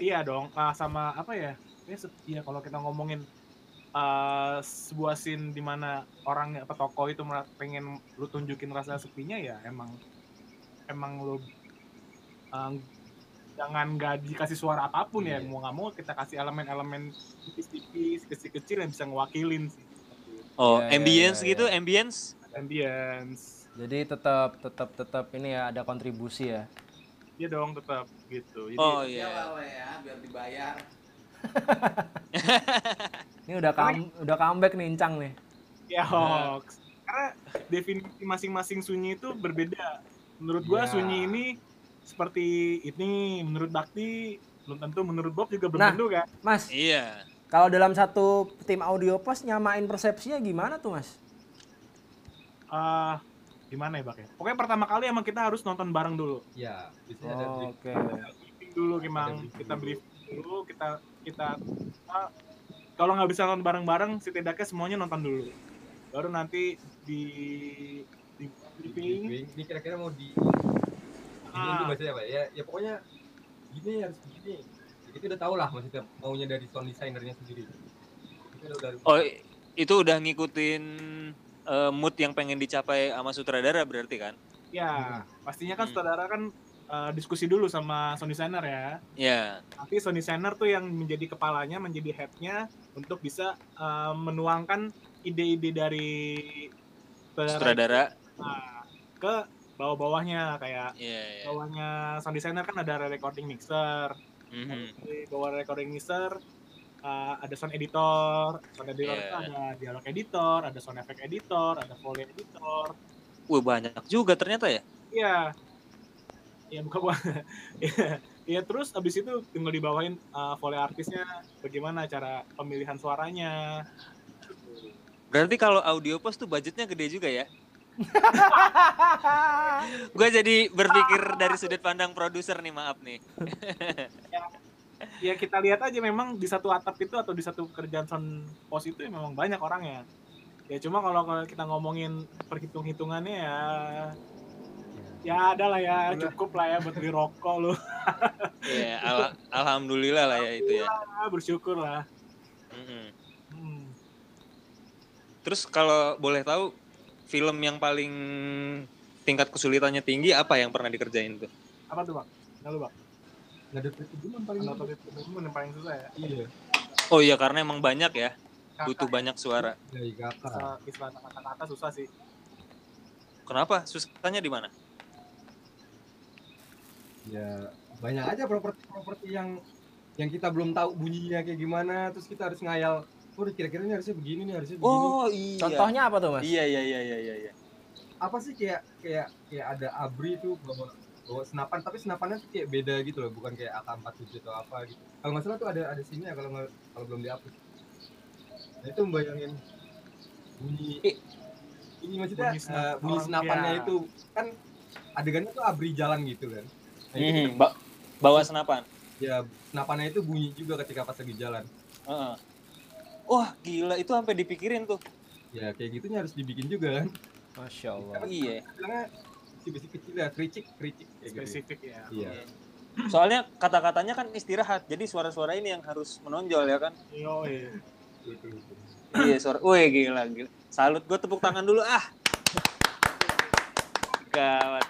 [SPEAKER 4] iya dong ah, sama apa ya ya, ya kalau kita ngomongin uh, sebuah scene di mana orang apa tokoh itu pengen lu tunjukin rasa sepinya ya emang emang lu uh, jangan nggak dikasih suara apa pun ya
[SPEAKER 5] Iya.
[SPEAKER 4] mau nggak mau kita kasih elemen-elemen tipis-tipis kecil-kecil yang bisa ngewakilin sih
[SPEAKER 3] Oh,
[SPEAKER 2] Iya, iya,
[SPEAKER 3] ambience
[SPEAKER 2] iya,
[SPEAKER 3] gitu,
[SPEAKER 2] iya.
[SPEAKER 3] ambience.
[SPEAKER 4] ambience
[SPEAKER 2] Jadi tetap tetap tetap ini ya ada kontribusi ya.
[SPEAKER 4] Iya dong tetap gitu jadi
[SPEAKER 3] Oh iya.
[SPEAKER 6] ya biar dibayar [LAUGHS]
[SPEAKER 2] Ini udah come, udah comeback nih Incang nih.
[SPEAKER 4] Ya hoax. Karena definisi masing-masing sunyi itu berbeda. Menurut gua
[SPEAKER 5] Iya.
[SPEAKER 4] sunyi ini seperti ini, menurut Bakti belum tentu, menurut Bob juga belum
[SPEAKER 2] Nah.
[SPEAKER 4] tentu kan.
[SPEAKER 2] Mas,
[SPEAKER 3] Iya.
[SPEAKER 2] kalau dalam satu tim audio pos nyamain persepsinya gimana tuh Mas?
[SPEAKER 4] Ah, gimana ya Bak ya? Pokoknya pertama kali emang kita harus nonton bareng dulu.
[SPEAKER 5] Ya, biasanya ada
[SPEAKER 2] Oh. Oke.
[SPEAKER 4] Briefing dulu emang
[SPEAKER 5] briefing
[SPEAKER 4] kita
[SPEAKER 5] dulu.
[SPEAKER 4] kita kita ah, kalau nggak bisa nonton bareng-bareng, setidaknya semuanya nonton dulu. Baru nanti di di briefing.
[SPEAKER 5] Ini kira-kira mau di
[SPEAKER 4] Ah.
[SPEAKER 5] itu bahasanya apa ya? Ya pokoknya gini harus begini. Ya, kita udah tahu lah maksudnya maunya dari sound designernya sendiri. Kita udah
[SPEAKER 3] Oh, itu udah ngikutin eh, mood yang pengen dicapai sama sutradara berarti kan?
[SPEAKER 4] Ya, pastinya kan
[SPEAKER 3] Hmm.
[SPEAKER 4] saudara kan eh, diskusi dulu sama sound designer ya.
[SPEAKER 3] Ya.
[SPEAKER 4] Nanti sound designer tuh yang menjadi kepalanya, menjadi headnya untuk bisa eh, menuangkan ide-ide dari
[SPEAKER 3] Sutradara.
[SPEAKER 4] Nah, ke bawah-bawahnya kayak
[SPEAKER 3] Iya, iya.
[SPEAKER 4] bawahnya sound designer kan ada recording mixer,
[SPEAKER 3] Mhm.
[SPEAKER 4] di bawah recording mixer uh, ada sound editor, sound editor
[SPEAKER 3] Iya.
[SPEAKER 4] itu ada dialog editor, ada sound effect editor, ada foley editor.
[SPEAKER 3] Wah, banyak juga ternyata ya.
[SPEAKER 4] Iya. Ya bukan bukan. [LAUGHS] Iya. Iya terus abis itu tinggal dibawain uh, foley artisnya bagaimana cara pemilihan suaranya.
[SPEAKER 3] Berarti kalau audio post tuh budgetnya gede juga ya? [LAUGHS] Gue jadi berpikir dari sudut pandang produser nih, maaf nih.
[SPEAKER 4] Ya kita lihat aja memang di satu atap itu atau di satu kerjaan sound pos itu ya memang banyak orangnya. Ya cuma kalau kalau kita ngomongin perhitung-hitungannya ya ya ada lah ya cukup lah ya buat beli rokok lu
[SPEAKER 3] Iya, al- alhamdulillah lah ya itu ya.
[SPEAKER 4] Ah, bersyukur lah
[SPEAKER 3] Mhm.
[SPEAKER 4] Hmm.
[SPEAKER 3] Terus kalau boleh tahu film yang paling tingkat kesulitannya tinggi apa yang pernah dikerjain tuh?
[SPEAKER 4] apa tuh bang nggak lu bang
[SPEAKER 5] nggak ada paling
[SPEAKER 4] Nggak yang paling susah ya
[SPEAKER 5] Iya.
[SPEAKER 3] Oh iya karena emang banyak ya,
[SPEAKER 4] Kakak,
[SPEAKER 3] butuh banyak suara.
[SPEAKER 5] Dari
[SPEAKER 4] istilah kata-kata susah sih
[SPEAKER 3] Kenapa? Susahnya di mana?
[SPEAKER 5] Ya banyak aja properti-properti yang yang kita belum tahu bunyinya kayak gimana, terus kita harus ngayal. Oh, kira-kira ini harusnya begini nih, harusnya begini.
[SPEAKER 3] iya.
[SPEAKER 2] Contohnya apa tuh Mas?
[SPEAKER 3] Iya iya iya iya iya. iya.
[SPEAKER 5] apa sih kayak kayak kayak ada abri tuh bawa bawa senapan tapi senapannya tuh kayak beda gitu loh bukan kayak AK47 atau apa gitu kalau nggak salah tuh ada ada sini ya kalau nggak kalau belum dihapus nah itu membayangin bunyi
[SPEAKER 3] I-
[SPEAKER 5] ini maksudnya
[SPEAKER 4] Bunyi
[SPEAKER 5] bunyi,
[SPEAKER 4] senap-
[SPEAKER 5] bunyi
[SPEAKER 4] orang-
[SPEAKER 5] senapannya
[SPEAKER 4] ya.
[SPEAKER 5] itu kan adegannya tuh abri jalan gitu kan nah,
[SPEAKER 3] Mhm, ba- bawa senapan.
[SPEAKER 5] ya senapannya itu bunyi juga ketika pas lagi jalan
[SPEAKER 3] Heeh. Wah gila itu sampai dipikirin tuh.
[SPEAKER 5] ya kayak gitunya harus dibikin juga kan
[SPEAKER 2] Masya Allah.
[SPEAKER 3] Iya.
[SPEAKER 5] bilangnya besi kecil ya kericik kericik kayak gitu
[SPEAKER 4] spesifik ya
[SPEAKER 5] iya
[SPEAKER 3] Soalnya kata-katanya kan istirahat, jadi suara-suara ini yang harus menonjol ya kan?
[SPEAKER 4] yo iya.
[SPEAKER 5] gitu, gitu.
[SPEAKER 3] iya suara. Wih gila gila. Salut gue tepuk tangan dulu ah. Gawat.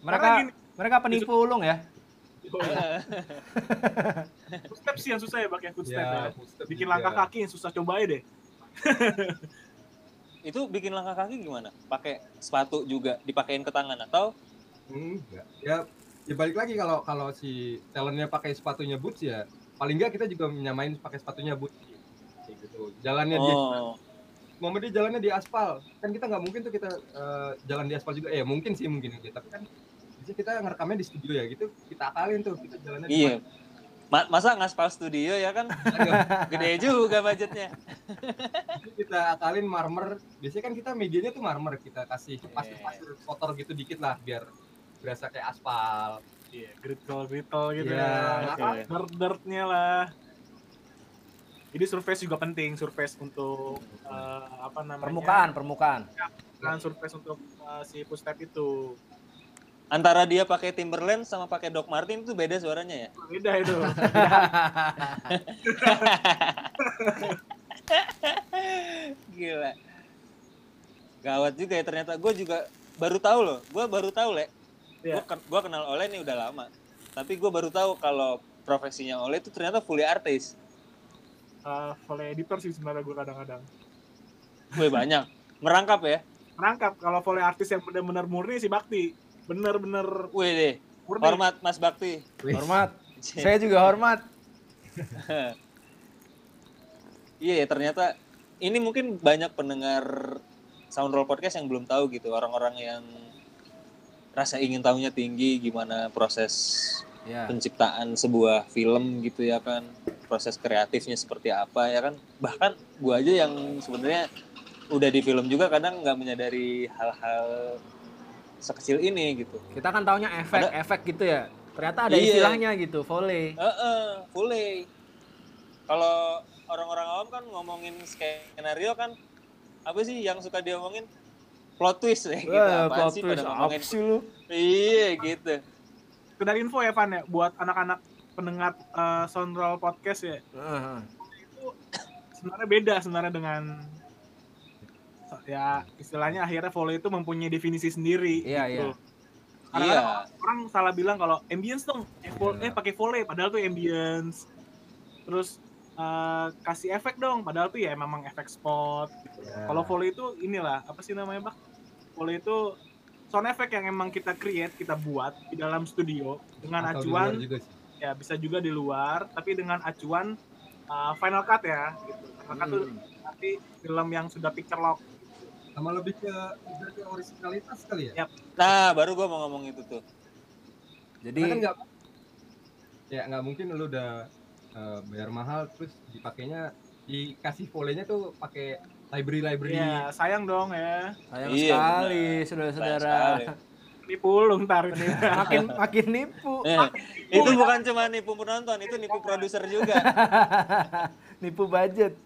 [SPEAKER 2] Mereka
[SPEAKER 4] Karena gini-
[SPEAKER 2] mereka penipu ulung ya.
[SPEAKER 4] Footstep sih yang susah ya pakai footstep ya,
[SPEAKER 5] ya, footstep
[SPEAKER 4] bikin
[SPEAKER 5] juga.
[SPEAKER 4] langkah kaki yang susah coba aja deh [LAUGHS]
[SPEAKER 3] Itu bikin langkah kaki gimana? Pakai sepatu juga dipakein ke tangan atau?
[SPEAKER 5] Enggak. Ya, ya balik lagi kalau kalau si talentnya pakai sepatunya boots ya, paling enggak kita juga menyamain pakai sepatunya boots. Kayak gitu. Jalannya dia,
[SPEAKER 3] Oh.
[SPEAKER 5] mau dia jalannya di aspal, kan kita nggak mungkin tuh kita eh, jalan di aspal juga. Eh mungkin sih mungkin aja, tapi kan kita ngerekamnya di studio ya gitu, kita akalin tuh kita jalannya. di
[SPEAKER 3] Iya. Ma- masa ngaspal studio ya kan [LAUGHS] gede juga budgetnya.
[SPEAKER 5] Jadi kita akalin marmer. Biasanya kan kita medianya tuh marmer, kita kasih
[SPEAKER 3] Iya.
[SPEAKER 5] pasir-pasir kotor gitu dikit lah biar berasa kayak aspal.
[SPEAKER 4] iya gritol gritol gitu
[SPEAKER 5] Iya,
[SPEAKER 4] ya
[SPEAKER 3] oke.
[SPEAKER 4] dirt dirtnya lah jadi surface juga penting surface untuk eh, apa namanya
[SPEAKER 2] Permukaan, permukaan.
[SPEAKER 4] kan surface untuk eh, si footstep itu
[SPEAKER 3] Antara dia pakai Timberland sama pakai Doc Martin itu beda suaranya ya.
[SPEAKER 4] beda itu [LAUGHS]
[SPEAKER 3] Gila. Gawat juga ya ternyata. Gue juga baru tahu loh. Gue baru tahu le.
[SPEAKER 4] Iya.
[SPEAKER 3] Gue kenal Oleh nih udah lama. Tapi gue baru tahu kalau profesinya Oleh itu ternyata fully artis.
[SPEAKER 4] Eh, volley editor sih sebenarnya gue kadang-kadang
[SPEAKER 3] Gue banyak. Merangkap ya.
[SPEAKER 4] merangkap kalau volley artis yang benar-benar murni si Bakti bener-bener
[SPEAKER 3] Wih deh.
[SPEAKER 4] murni
[SPEAKER 3] Hormat Mas Bakti.
[SPEAKER 5] Wih,
[SPEAKER 2] Hormat. Saya juga hormat. [LAUGHS]
[SPEAKER 3] Iya, ternyata ini mungkin banyak pendengar Soundroll Podcast yang belum tahu gitu, orang-orang yang rasa ingin tahunya tinggi gimana proses
[SPEAKER 2] Ya.
[SPEAKER 3] penciptaan sebuah film gitu ya kan, proses kreatifnya seperti apa ya kan. Bahkan gua aja yang sebenarnya udah di film juga kadang nggak menyadari hal-hal sekecil ini gitu.
[SPEAKER 2] Kita kan taunya efek-efek gitu ya. Ternyata ada
[SPEAKER 3] Iya.
[SPEAKER 2] istilahnya gitu, volley.
[SPEAKER 3] Heeh, fully. Kalau orang-orang awam kan ngomongin skenario kan apa sih yang suka diomongin plot twist ya gitu.
[SPEAKER 2] Wah, plot
[SPEAKER 3] sih
[SPEAKER 2] twist
[SPEAKER 3] pada ngomongin?
[SPEAKER 2] apa sih lu?
[SPEAKER 3] Iya gitu.
[SPEAKER 4] Sekedar info ya Van ya buat anak-anak pendengar eh, Soundroll podcast ya.
[SPEAKER 2] Heeh.
[SPEAKER 4] Itu sebenarnya beda sebenarnya dengan ya istilahnya akhirnya volley itu mempunyai definisi sendiri
[SPEAKER 2] Iya,
[SPEAKER 4] gitu.
[SPEAKER 2] iya.
[SPEAKER 4] Karena
[SPEAKER 3] Iya.
[SPEAKER 4] orang salah bilang kalau ambience dong, eh, vo- eh pakai volley padahal tuh ambience. Terus eh, kasih efek dong, padahal tuh ya memang efek spot. gitu. Kalau volley itu inilah apa sih namanya, Pak? Volley itu sound effect yang emang kita create, kita buat di dalam studio dengan
[SPEAKER 5] Atau
[SPEAKER 4] acuan
[SPEAKER 5] juga sih.
[SPEAKER 4] ya bisa juga di luar, tapi dengan acuan uh, final cut ya gitu. Final cut tuh
[SPEAKER 2] Hmm.
[SPEAKER 4] nanti film yang sudah picture lock.
[SPEAKER 5] Sama lebih ke ke originalitas kali ya.
[SPEAKER 4] Ya.
[SPEAKER 3] Nah, baru gua mau ngomong itu tuh.
[SPEAKER 2] Jadi
[SPEAKER 5] Karena kan nggak ya nggak mungkin lu udah eh, bayar mahal terus dipakainya dikasih volenya tuh pakai library library
[SPEAKER 4] Ya, sayang dong ya.
[SPEAKER 2] sayang
[SPEAKER 3] Iya,
[SPEAKER 2] sekali, saudara-saudara.
[SPEAKER 4] Nipu lu ntar.
[SPEAKER 2] makin makin nipu.
[SPEAKER 3] Eh, itu bukan cuma nipu penonton, itu nipu produser juga. [LAUGHS]
[SPEAKER 2] nipu budget.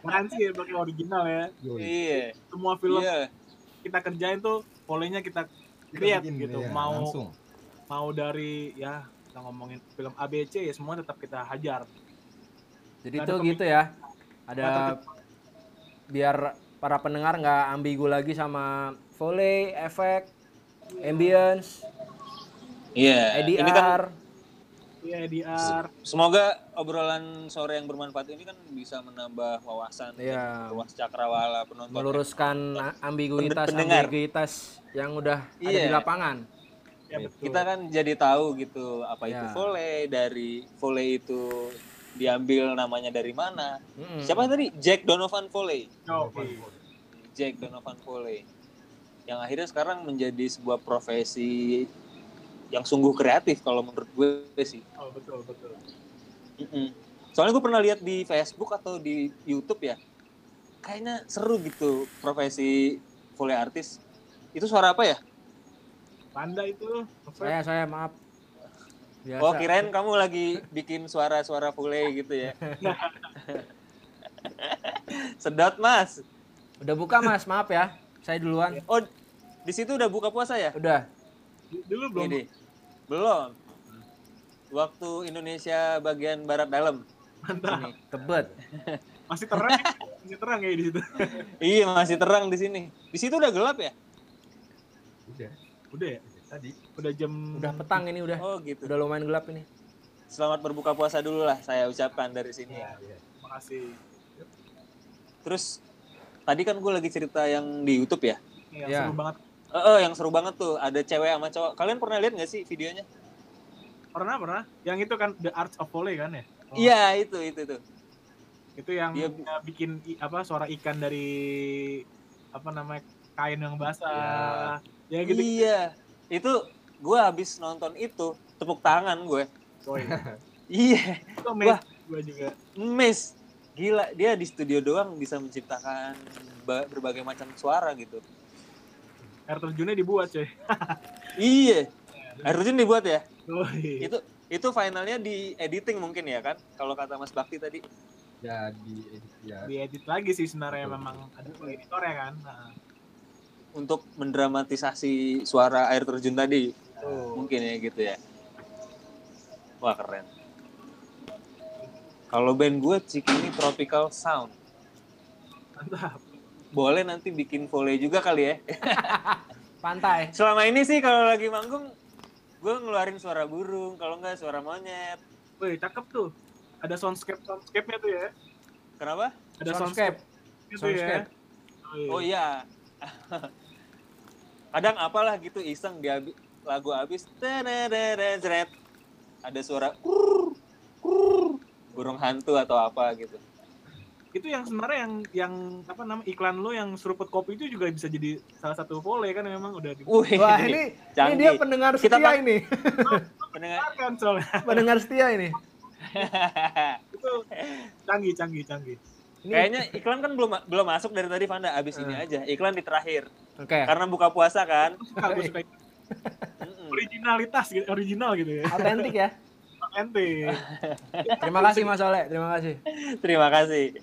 [SPEAKER 4] Garansi ya pakai original ya.
[SPEAKER 5] Yoi.
[SPEAKER 3] iya.
[SPEAKER 4] Semua film
[SPEAKER 3] Iya.
[SPEAKER 4] kita kerjain tuh polenya kita
[SPEAKER 5] Kita
[SPEAKER 4] create
[SPEAKER 5] bikin,
[SPEAKER 4] gitu.
[SPEAKER 5] ya,
[SPEAKER 4] mau
[SPEAKER 5] langsung
[SPEAKER 4] mau dari ya kita ngomongin film ABC ya semua tetap kita hajar.
[SPEAKER 2] Jadi
[SPEAKER 4] ada
[SPEAKER 2] gitu ya. Ada biar para pendengar nggak ambigu lagi sama volley, efek, ambience,
[SPEAKER 3] Iya. Ini kan.
[SPEAKER 4] Iya DR.
[SPEAKER 3] semoga obrolan sore yang bermanfaat ini kan bisa menambah wawasan
[SPEAKER 2] Iya.
[SPEAKER 3] dan luas cakrawala penonton.
[SPEAKER 2] meluruskan ambiguitas
[SPEAKER 3] Pendengar.
[SPEAKER 2] ambiguitas yang udah ada
[SPEAKER 3] Iya.
[SPEAKER 2] di lapangan.
[SPEAKER 4] Ya betul.
[SPEAKER 3] Kita kan jadi tahu gitu apa itu
[SPEAKER 2] Ya.
[SPEAKER 3] volley dari volley itu diambil namanya dari mana.
[SPEAKER 2] Mm-mm.
[SPEAKER 3] Siapa tadi? Jack Donovan Volley.
[SPEAKER 4] Oke.
[SPEAKER 3] Jack Donovan Volley. Yang akhirnya sekarang menjadi sebuah profesi yang sungguh kreatif kalau menurut gue sih.
[SPEAKER 4] Oh betul betul.
[SPEAKER 3] Mm-mm. Soalnya gue pernah lihat di Facebook atau di YouTube ya, kayaknya seru gitu profesi volley artis. Itu suara apa ya?
[SPEAKER 4] Panda itu.
[SPEAKER 2] Saya saya maaf. Biasa.
[SPEAKER 3] Oh kirain kamu lagi bikin suara-suara volley gitu ya. [LAUGHS] Sedot mas.
[SPEAKER 2] Udah buka Mas, maaf ya. Saya duluan.
[SPEAKER 3] Oh di situ udah buka puasa ya?
[SPEAKER 2] Udah.
[SPEAKER 4] Dulu belum.
[SPEAKER 3] Ini belum. Waktu Indonesia bagian barat dalam.
[SPEAKER 4] Mantap.
[SPEAKER 3] Ini.
[SPEAKER 2] Tebet. [LAUGHS]
[SPEAKER 4] Masih terang, ya? masih terang kayak di situ. [LAUGHS]
[SPEAKER 3] Iya masih terang di sini. Di situ udah gelap ya?
[SPEAKER 5] udah
[SPEAKER 4] Udah ya.
[SPEAKER 5] tadi
[SPEAKER 4] Udah jam.
[SPEAKER 2] Udah petang ini udah.
[SPEAKER 3] Oh gitu.
[SPEAKER 2] Udah lumayan gelap ini.
[SPEAKER 3] Selamat berbuka puasa dulu lah saya ucapkan dari sini.
[SPEAKER 5] ya, ya.
[SPEAKER 4] Makasih.
[SPEAKER 3] Terus tadi kan gue lagi cerita yang di YouTube ya.
[SPEAKER 4] Iya,
[SPEAKER 2] Ya.
[SPEAKER 4] seru banget.
[SPEAKER 3] Eh, eh, yang seru banget tuh ada cewek sama cowok. Kalian pernah lihat nggak sih videonya?
[SPEAKER 4] Pernah pernah. Yang itu kan The Arts of Volley kan ya. Oh,
[SPEAKER 3] Iya itu itu tuh.
[SPEAKER 4] Itu yang
[SPEAKER 3] Dia-
[SPEAKER 4] bikin apa suara ikan dari apa namanya kain yang basah. Ya, gitu.
[SPEAKER 3] Iya itu gue habis nonton itu tepuk tangan gue.
[SPEAKER 4] Boy. [LAUGHS]
[SPEAKER 3] Iya,
[SPEAKER 4] Itu amazing gue juga.
[SPEAKER 3] miss. Gila dia di studio doang bisa menciptakan ba- berbagai macam suara gitu.
[SPEAKER 4] Air terjunnya dibuat coy.
[SPEAKER 3] Iya. Air terjun dibuat ya?
[SPEAKER 4] Boy.
[SPEAKER 3] Itu itu finalnya di editing mungkin ya kan? Kalau kata Mas Bakti tadi.
[SPEAKER 5] ya di ya
[SPEAKER 4] Diedit lagi sih sebenarnya
[SPEAKER 5] Betul.
[SPEAKER 4] memang ada editor ya kan. Nah,
[SPEAKER 3] Untuk mendramatisasi suara air terjun tadi
[SPEAKER 4] tuh.
[SPEAKER 3] mungkin ya gitu ya. Wah keren. Kalau band gue Cikini Tropical Sound.
[SPEAKER 4] Mantap.
[SPEAKER 3] Boleh nanti bikin volley juga kali ya. [LAUGHS]
[SPEAKER 2] Pantai.
[SPEAKER 3] Selama ini sih kalau lagi manggung gue ngeluarin suara burung, kalau enggak suara monyet.
[SPEAKER 4] Wih, cakep tuh. Ada soundscape soundscape-nya tuh ya.
[SPEAKER 3] Kenapa?
[SPEAKER 4] Ada
[SPEAKER 2] Soundscape.
[SPEAKER 4] soundscape gitu ya.
[SPEAKER 2] Soundscape.
[SPEAKER 3] Oh iya. [LAUGHS] Kadang apalah gitu iseng di habi- lagu habis ada suara kurr, kurr, burung hantu atau apa gitu.
[SPEAKER 4] Itu yang sebenarnya yang yang apa nama iklan lo yang seruput kopi itu juga bisa jadi salah satu volley kan memang udah di
[SPEAKER 3] Wih,
[SPEAKER 2] Wah, ini ini
[SPEAKER 3] canggih.
[SPEAKER 2] dia pendengar
[SPEAKER 3] Kita
[SPEAKER 2] setia
[SPEAKER 3] pak-
[SPEAKER 2] ini. [LAUGHS]
[SPEAKER 3] pendengar
[SPEAKER 4] kan soalnya
[SPEAKER 2] pendengar setia ini. [LAUGHS]
[SPEAKER 4] itu canggih canggih canggih.
[SPEAKER 2] Ini
[SPEAKER 3] Kayaknya iklan kan belum belum masuk dari tadi Vanda, abis ini
[SPEAKER 2] Eh.
[SPEAKER 3] aja. Iklan di terakhir.
[SPEAKER 2] Oke.
[SPEAKER 3] Karena buka puasa kan.
[SPEAKER 4] Suka, gue suka originalitas gitu, original gitu ya.
[SPEAKER 2] Autentik ya.
[SPEAKER 4] Ente. [LAUGHS]
[SPEAKER 2] Terima kasih Mas Oleh, terima kasih.
[SPEAKER 3] Terima kasih.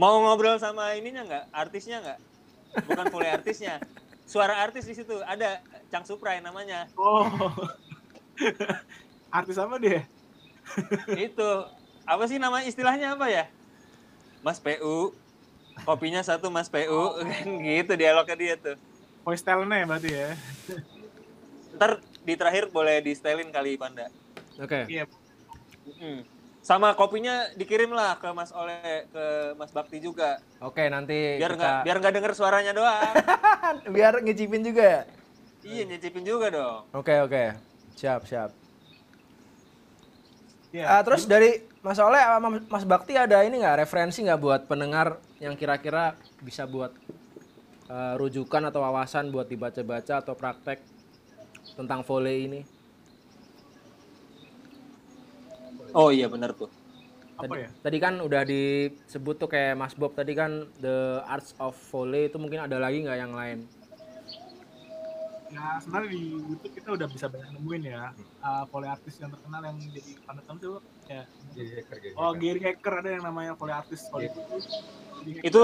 [SPEAKER 3] Mau ngobrol sama ininya nggak? Artisnya nggak? Bukan boleh [LAUGHS] artisnya. Suara artis di situ ada Cang Suprai namanya.
[SPEAKER 4] Oh. [LAUGHS] Artis apa dia? [LAUGHS]
[SPEAKER 3] Itu apa sih nama istilahnya apa ya? Mas PU. Kopinya satu Mas PU kan gitu dialognya dia tuh.
[SPEAKER 4] Voice talentnya berarti ya.
[SPEAKER 3] Ntar di terakhir boleh di kali Panda.
[SPEAKER 2] Oke.
[SPEAKER 4] Iya.
[SPEAKER 3] Mm-mm. Sama kopinya dikirim lah ke Mas Oleh, ke Mas Bakti juga.
[SPEAKER 2] Oke, nanti
[SPEAKER 3] Biar
[SPEAKER 2] kita
[SPEAKER 3] nggak biar nggak denger suaranya doang. [LAUGHS]
[SPEAKER 2] biar ngicipin juga ya.
[SPEAKER 3] iya nyicipin juga dong.
[SPEAKER 2] Oke, oke. Siap, siap.
[SPEAKER 4] Iya.
[SPEAKER 2] Ah, terus dari Mas Oleh sama Mas Bakti ada ini nggak referensi nggak buat pendengar yang kira-kira bisa buat eh, rujukan atau wawasan buat dibaca-baca atau praktek tentang volley ini?
[SPEAKER 3] Oh iya benar tuh.
[SPEAKER 4] apa ya?
[SPEAKER 2] Tadi kan udah disebut tuh kayak Mas Bob tadi kan The Arts of Volley itu mungkin ada lagi nggak yang lain?
[SPEAKER 4] Ya sebenarnya di YouTube kita udah bisa banyak nemuin ya. Uh, volley artis yang terkenal yang jadi panutan tuh ya.
[SPEAKER 5] Hacker, jadi
[SPEAKER 4] Oh. Gary Hacker ada yang namanya volley artis volley
[SPEAKER 5] Iya.
[SPEAKER 4] itu. Gary Hacker
[SPEAKER 3] Itu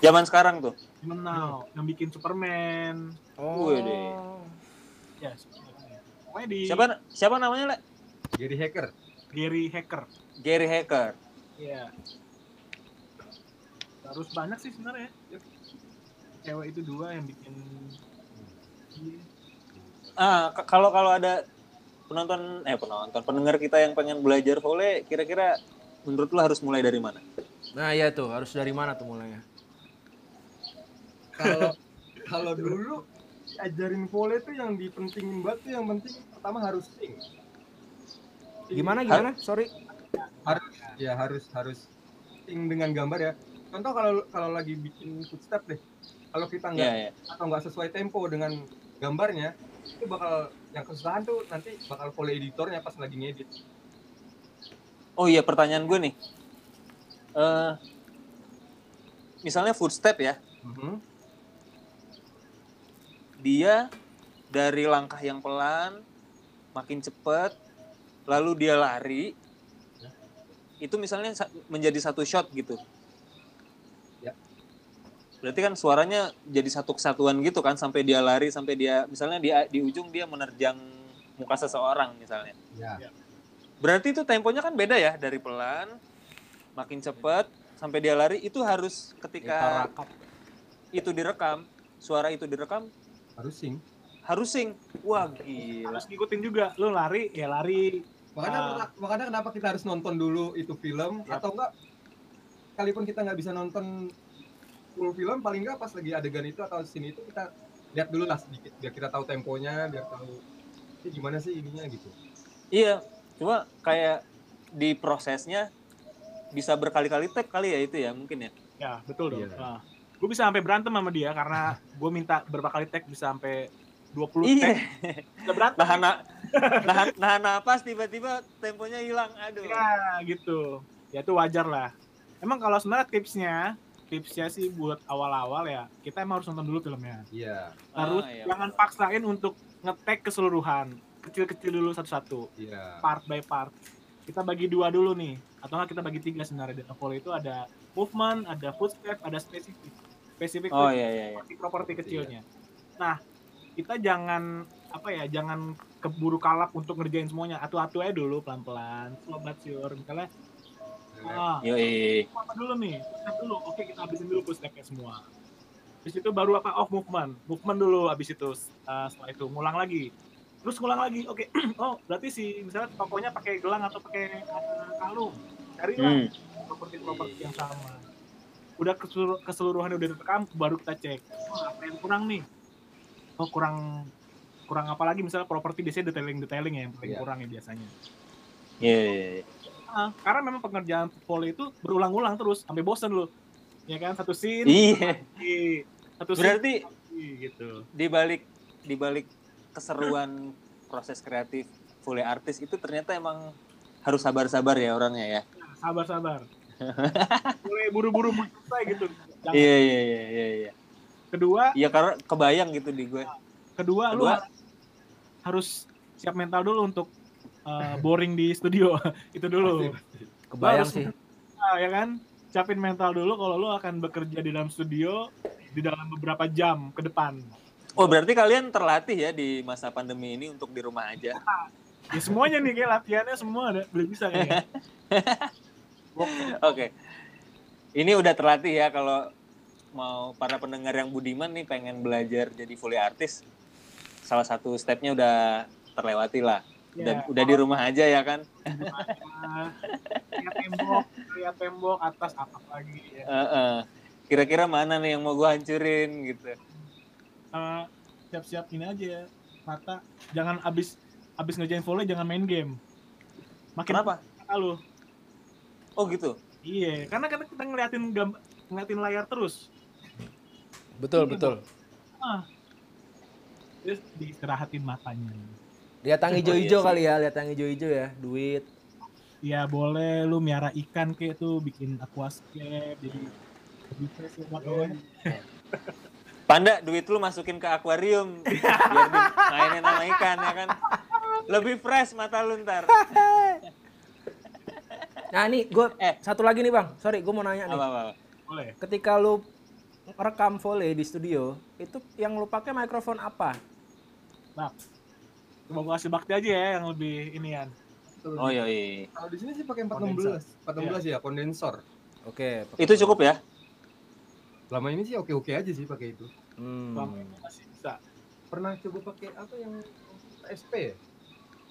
[SPEAKER 3] zaman sekarang tuh.
[SPEAKER 4] Now, yang bikin Superman.
[SPEAKER 2] Oh.
[SPEAKER 3] Wih deh.
[SPEAKER 4] Ya, Superman. Pokoknya di
[SPEAKER 3] Siapa siapa namanya, Le?
[SPEAKER 5] Jadi hacker.
[SPEAKER 4] Gary Hacker.
[SPEAKER 3] Gary Hacker.
[SPEAKER 4] Iya. Harus banyak sih sebenarnya. ya. Cewek itu dua yang bikin Iya.
[SPEAKER 3] Ah, k- kalau kalau ada penonton eh penonton pendengar kita yang pengen belajar volley, kira-kira menurut lu harus mulai dari mana?
[SPEAKER 2] Nah iya tuh harus dari mana tuh mulainya?
[SPEAKER 5] Kalau kalau dulu ajarin volley tuh yang dipentingin banget tuh yang penting pertama harus sing.
[SPEAKER 2] Gimana gimana? Sorry.
[SPEAKER 5] harus ya harus harus sing dengan gambar ya. Contoh kalau kalau lagi bikin footstep deh. Kalau kita nggak
[SPEAKER 3] Iya, iya.
[SPEAKER 5] atau nggak sesuai tempo dengan gambarnya itu bakal yang kesusahan tuh nanti bakal volley editornya pas lagi ngedit.
[SPEAKER 3] Oh iya, pertanyaan gue nih. Eh misalnya footstep ya,
[SPEAKER 5] Mhm.
[SPEAKER 3] dia dari langkah yang pelan makin cepet lalu dia lari itu misalnya sa- menjadi satu shot gitu
[SPEAKER 5] Ya.
[SPEAKER 3] berarti kan suaranya jadi satu kesatuan gitu kan sampai dia lari sampai dia misalnya di di ujung dia menerjang muka seseorang misalnya
[SPEAKER 5] Ya.
[SPEAKER 3] berarti itu temponya kan beda ya dari pelan makin cepet sampai dia lari itu harus ketika itu direkam suara itu direkam
[SPEAKER 5] Harus sing.
[SPEAKER 3] Harus sing wah gila
[SPEAKER 4] harus ngikutin juga. Lu lari ya lari.
[SPEAKER 5] Makanya
[SPEAKER 4] Ah.
[SPEAKER 5] makanya kenapa kita harus nonton dulu itu film
[SPEAKER 4] Yap.
[SPEAKER 5] atau enggak sekalipun kita nggak bisa nonton full film paling enggak pas lagi adegan itu atau scene itu kita lihat dulu lah sedikit biar kita tahu temponya biar tahu ini gimana sih ininya gitu.
[SPEAKER 3] Iya, cuma kayak di prosesnya bisa berkali-kali tag kali ya itu ya mungkin ya.
[SPEAKER 4] Ya, betul dong.
[SPEAKER 5] Iya.
[SPEAKER 4] Nah, gue bisa sampai berantem sama dia karena gue minta berapa kali tag bisa sampai 20
[SPEAKER 3] Iya.
[SPEAKER 4] Bisa berantem.
[SPEAKER 3] Nahan na- nahan nahan napas tiba-tiba temponya hilang. Aduh.
[SPEAKER 4] Ya, gitu. Ya itu wajar lah. Emang kalau sebenarnya tipsnya, tipsnya sih buat awal-awal ya, kita emang harus nonton dulu filmnya.
[SPEAKER 5] Iya,
[SPEAKER 4] Harus
[SPEAKER 3] Ah, iya,
[SPEAKER 4] jangan
[SPEAKER 3] betul.
[SPEAKER 4] paksain untuk ngetek keseluruhan. Kecil-kecil dulu satu-satu,
[SPEAKER 5] iya.
[SPEAKER 4] part by part. Kita bagi dua dulu nih, atau nggak kita bagi tiga sebenarnya. Di volley itu ada movement, ada footstep, ada spesifik. Spesifik
[SPEAKER 3] Oh iya iya iya.
[SPEAKER 4] properti kecilnya. Nah, kita jangan apa ya, jangan keburu kalap untuk ngerjain semuanya. Atu-atu aja dulu pelan-pelan, slow but sure. Misalnya, ah,
[SPEAKER 3] Yoi.
[SPEAKER 4] apa dulu nih? Footstep dulu. Oke, kita habisin dulu footstepnya semua. Habis itu baru apa? Oh, movement. Movement dulu habis itu. Uh, setelah itu ngulang lagi. Terus ngulang lagi. Oke. [CLEARS THROAT] oh, berarti si misalnya tokonya pakai gelang atau pakai uh, kalung. Carilah
[SPEAKER 3] Hmm.
[SPEAKER 4] properti-properti yang sama. Udah ke seluruh, keseluruhan udah direkam, baru kita cek. Oh, apa yang kurang nih? Oh, kurang kurang apa lagi misalnya properti biasanya detailing-detailing ya yang paling
[SPEAKER 5] Iya.
[SPEAKER 4] kurang ya biasanya.
[SPEAKER 3] Iya iya, iya.
[SPEAKER 4] Ah, karena memang pengerjaan volley itu berulang-ulang terus sampai bosan lu. Ya kan satu scene,
[SPEAKER 3] Iya.
[SPEAKER 4] satu scene
[SPEAKER 3] Berarti
[SPEAKER 4] lagi, gitu.
[SPEAKER 3] di balik di balik keseruan proses kreatif fully artis itu ternyata emang harus sabar-sabar ya orangnya ya.
[SPEAKER 4] Nah, sabar-sabar. Boleh buru-buru selesai gitu.
[SPEAKER 3] Iya iya iya iya iya.
[SPEAKER 4] Kedua,
[SPEAKER 3] Iya karena kebayang gitu di gue.
[SPEAKER 4] kedua, lu
[SPEAKER 3] Kedua.
[SPEAKER 4] har- harus siap mental dulu untuk uh, boring di studio. [LAUGHS] itu dulu.
[SPEAKER 2] Kebayang
[SPEAKER 4] Harus-
[SPEAKER 2] sih.
[SPEAKER 4] Nah, ya kan? Siapin mental dulu kalau lu akan bekerja di dalam studio di dalam beberapa jam ke depan.
[SPEAKER 3] Oh berarti kalian terlatih ya di masa pandemi ini untuk di rumah aja.
[SPEAKER 4] Ya semuanya nih kayak latihannya semua ada belum bisa kayaknya. [LAUGHS]
[SPEAKER 3] Oke. Ini udah terlatih ya kalau mau para pendengar yang budiman nih pengen belajar jadi fully artis. Salah satu stepnya udah terlewati lah. Udah,
[SPEAKER 4] Ya.
[SPEAKER 3] udah di rumah aja ya kan.
[SPEAKER 4] Lihat tembok, lihat tembok atas apa lagi ya.
[SPEAKER 3] Heeh. Kira-kira mana nih yang mau gue hancurin gitu.
[SPEAKER 4] Eh, siap-siap ini aja ya. Mata jangan abis abis ngerjain volley jangan main game. Makin
[SPEAKER 3] Kenapa?
[SPEAKER 4] mata lu.
[SPEAKER 3] Oh gitu.
[SPEAKER 4] Iya, karena kan kita ngeliatin gambar ngeliatin layar terus.
[SPEAKER 2] Betul,
[SPEAKER 4] Ini,
[SPEAKER 2] betul.
[SPEAKER 4] Ah. Terus diistirahatin matanya.
[SPEAKER 2] Lihat yang
[SPEAKER 3] Oh,
[SPEAKER 2] hijau-hijau
[SPEAKER 3] iya sih.
[SPEAKER 2] kali ya, lihat yang hijau-hijau ya, duit.
[SPEAKER 4] Ya boleh lu miara ikan kayak tuh bikin aquascape jadi lebih fresh lu. [LAUGHS]
[SPEAKER 3] Panda duit lu masukin ke akuarium [LAUGHS] biar mainin sama ikan ya kan. Lebih fresh mata lu ntar.
[SPEAKER 2] Nah, ini gue
[SPEAKER 3] Eh.
[SPEAKER 2] satu lagi nih, Bang. Sorry, gue mau nanya nih.
[SPEAKER 3] Apa apa.
[SPEAKER 4] Boleh.
[SPEAKER 2] Ketika lu rekam volley di studio, itu yang lu pakai mikrofon apa?
[SPEAKER 4] Nah, coba gua kasih bakti aja ya yang lebih inian.
[SPEAKER 3] Oh iya iya.
[SPEAKER 5] Kalau di sini sih pakai 416. 416 ya, kondensor.
[SPEAKER 2] Oke. pakai-
[SPEAKER 3] Itu cukup ya?
[SPEAKER 5] Selama ini sih oke-oke aja sih pakai itu.
[SPEAKER 2] Hmm.
[SPEAKER 4] Selama ini masih bisa.
[SPEAKER 5] Pernah coba pakai apa yang SP ya?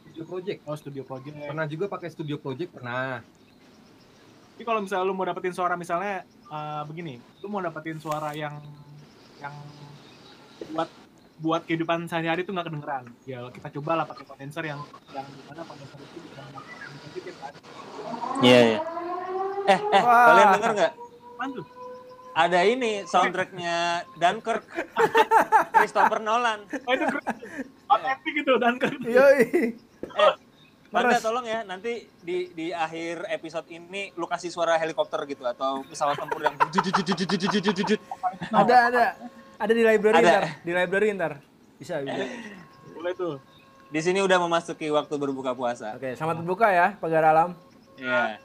[SPEAKER 5] Studio Project.
[SPEAKER 4] Oh, studio project.
[SPEAKER 5] Pernah juga pakai Studio Project, pernah.
[SPEAKER 4] Tapi kalau misalnya lu mau dapetin suara misalnya eh, begini, lu mau dapetin suara yang yang buat buat kehidupan sehari-hari itu nggak kedengeran. Ya kita coba lah pakai kondenser yang yang di mana kondenser itu bisa sensitif kan.
[SPEAKER 3] Iya iya. Eh eh
[SPEAKER 2] Wah.
[SPEAKER 3] kalian denger nggak?
[SPEAKER 4] Apaan tuh?
[SPEAKER 3] Ada ini soundtracknya Dunkirk, [LAUGHS] Christopher Nolan.
[SPEAKER 4] Oh itu keren. Oh, epic itu kan.
[SPEAKER 2] Yoi.
[SPEAKER 3] Eh,
[SPEAKER 2] Bangga
[SPEAKER 3] tolong ya. Nanti di di akhir episode ini lu kasih suara helikopter gitu atau pesawat tempur yang ada
[SPEAKER 2] ada. Ada di library ada. ntar. Di library ntar. Bisa bisa.
[SPEAKER 4] Boleh tuh.
[SPEAKER 3] Di sini udah memasuki waktu berbuka puasa.
[SPEAKER 2] Oke selamat berbuka ya pagar alam.
[SPEAKER 3] Ya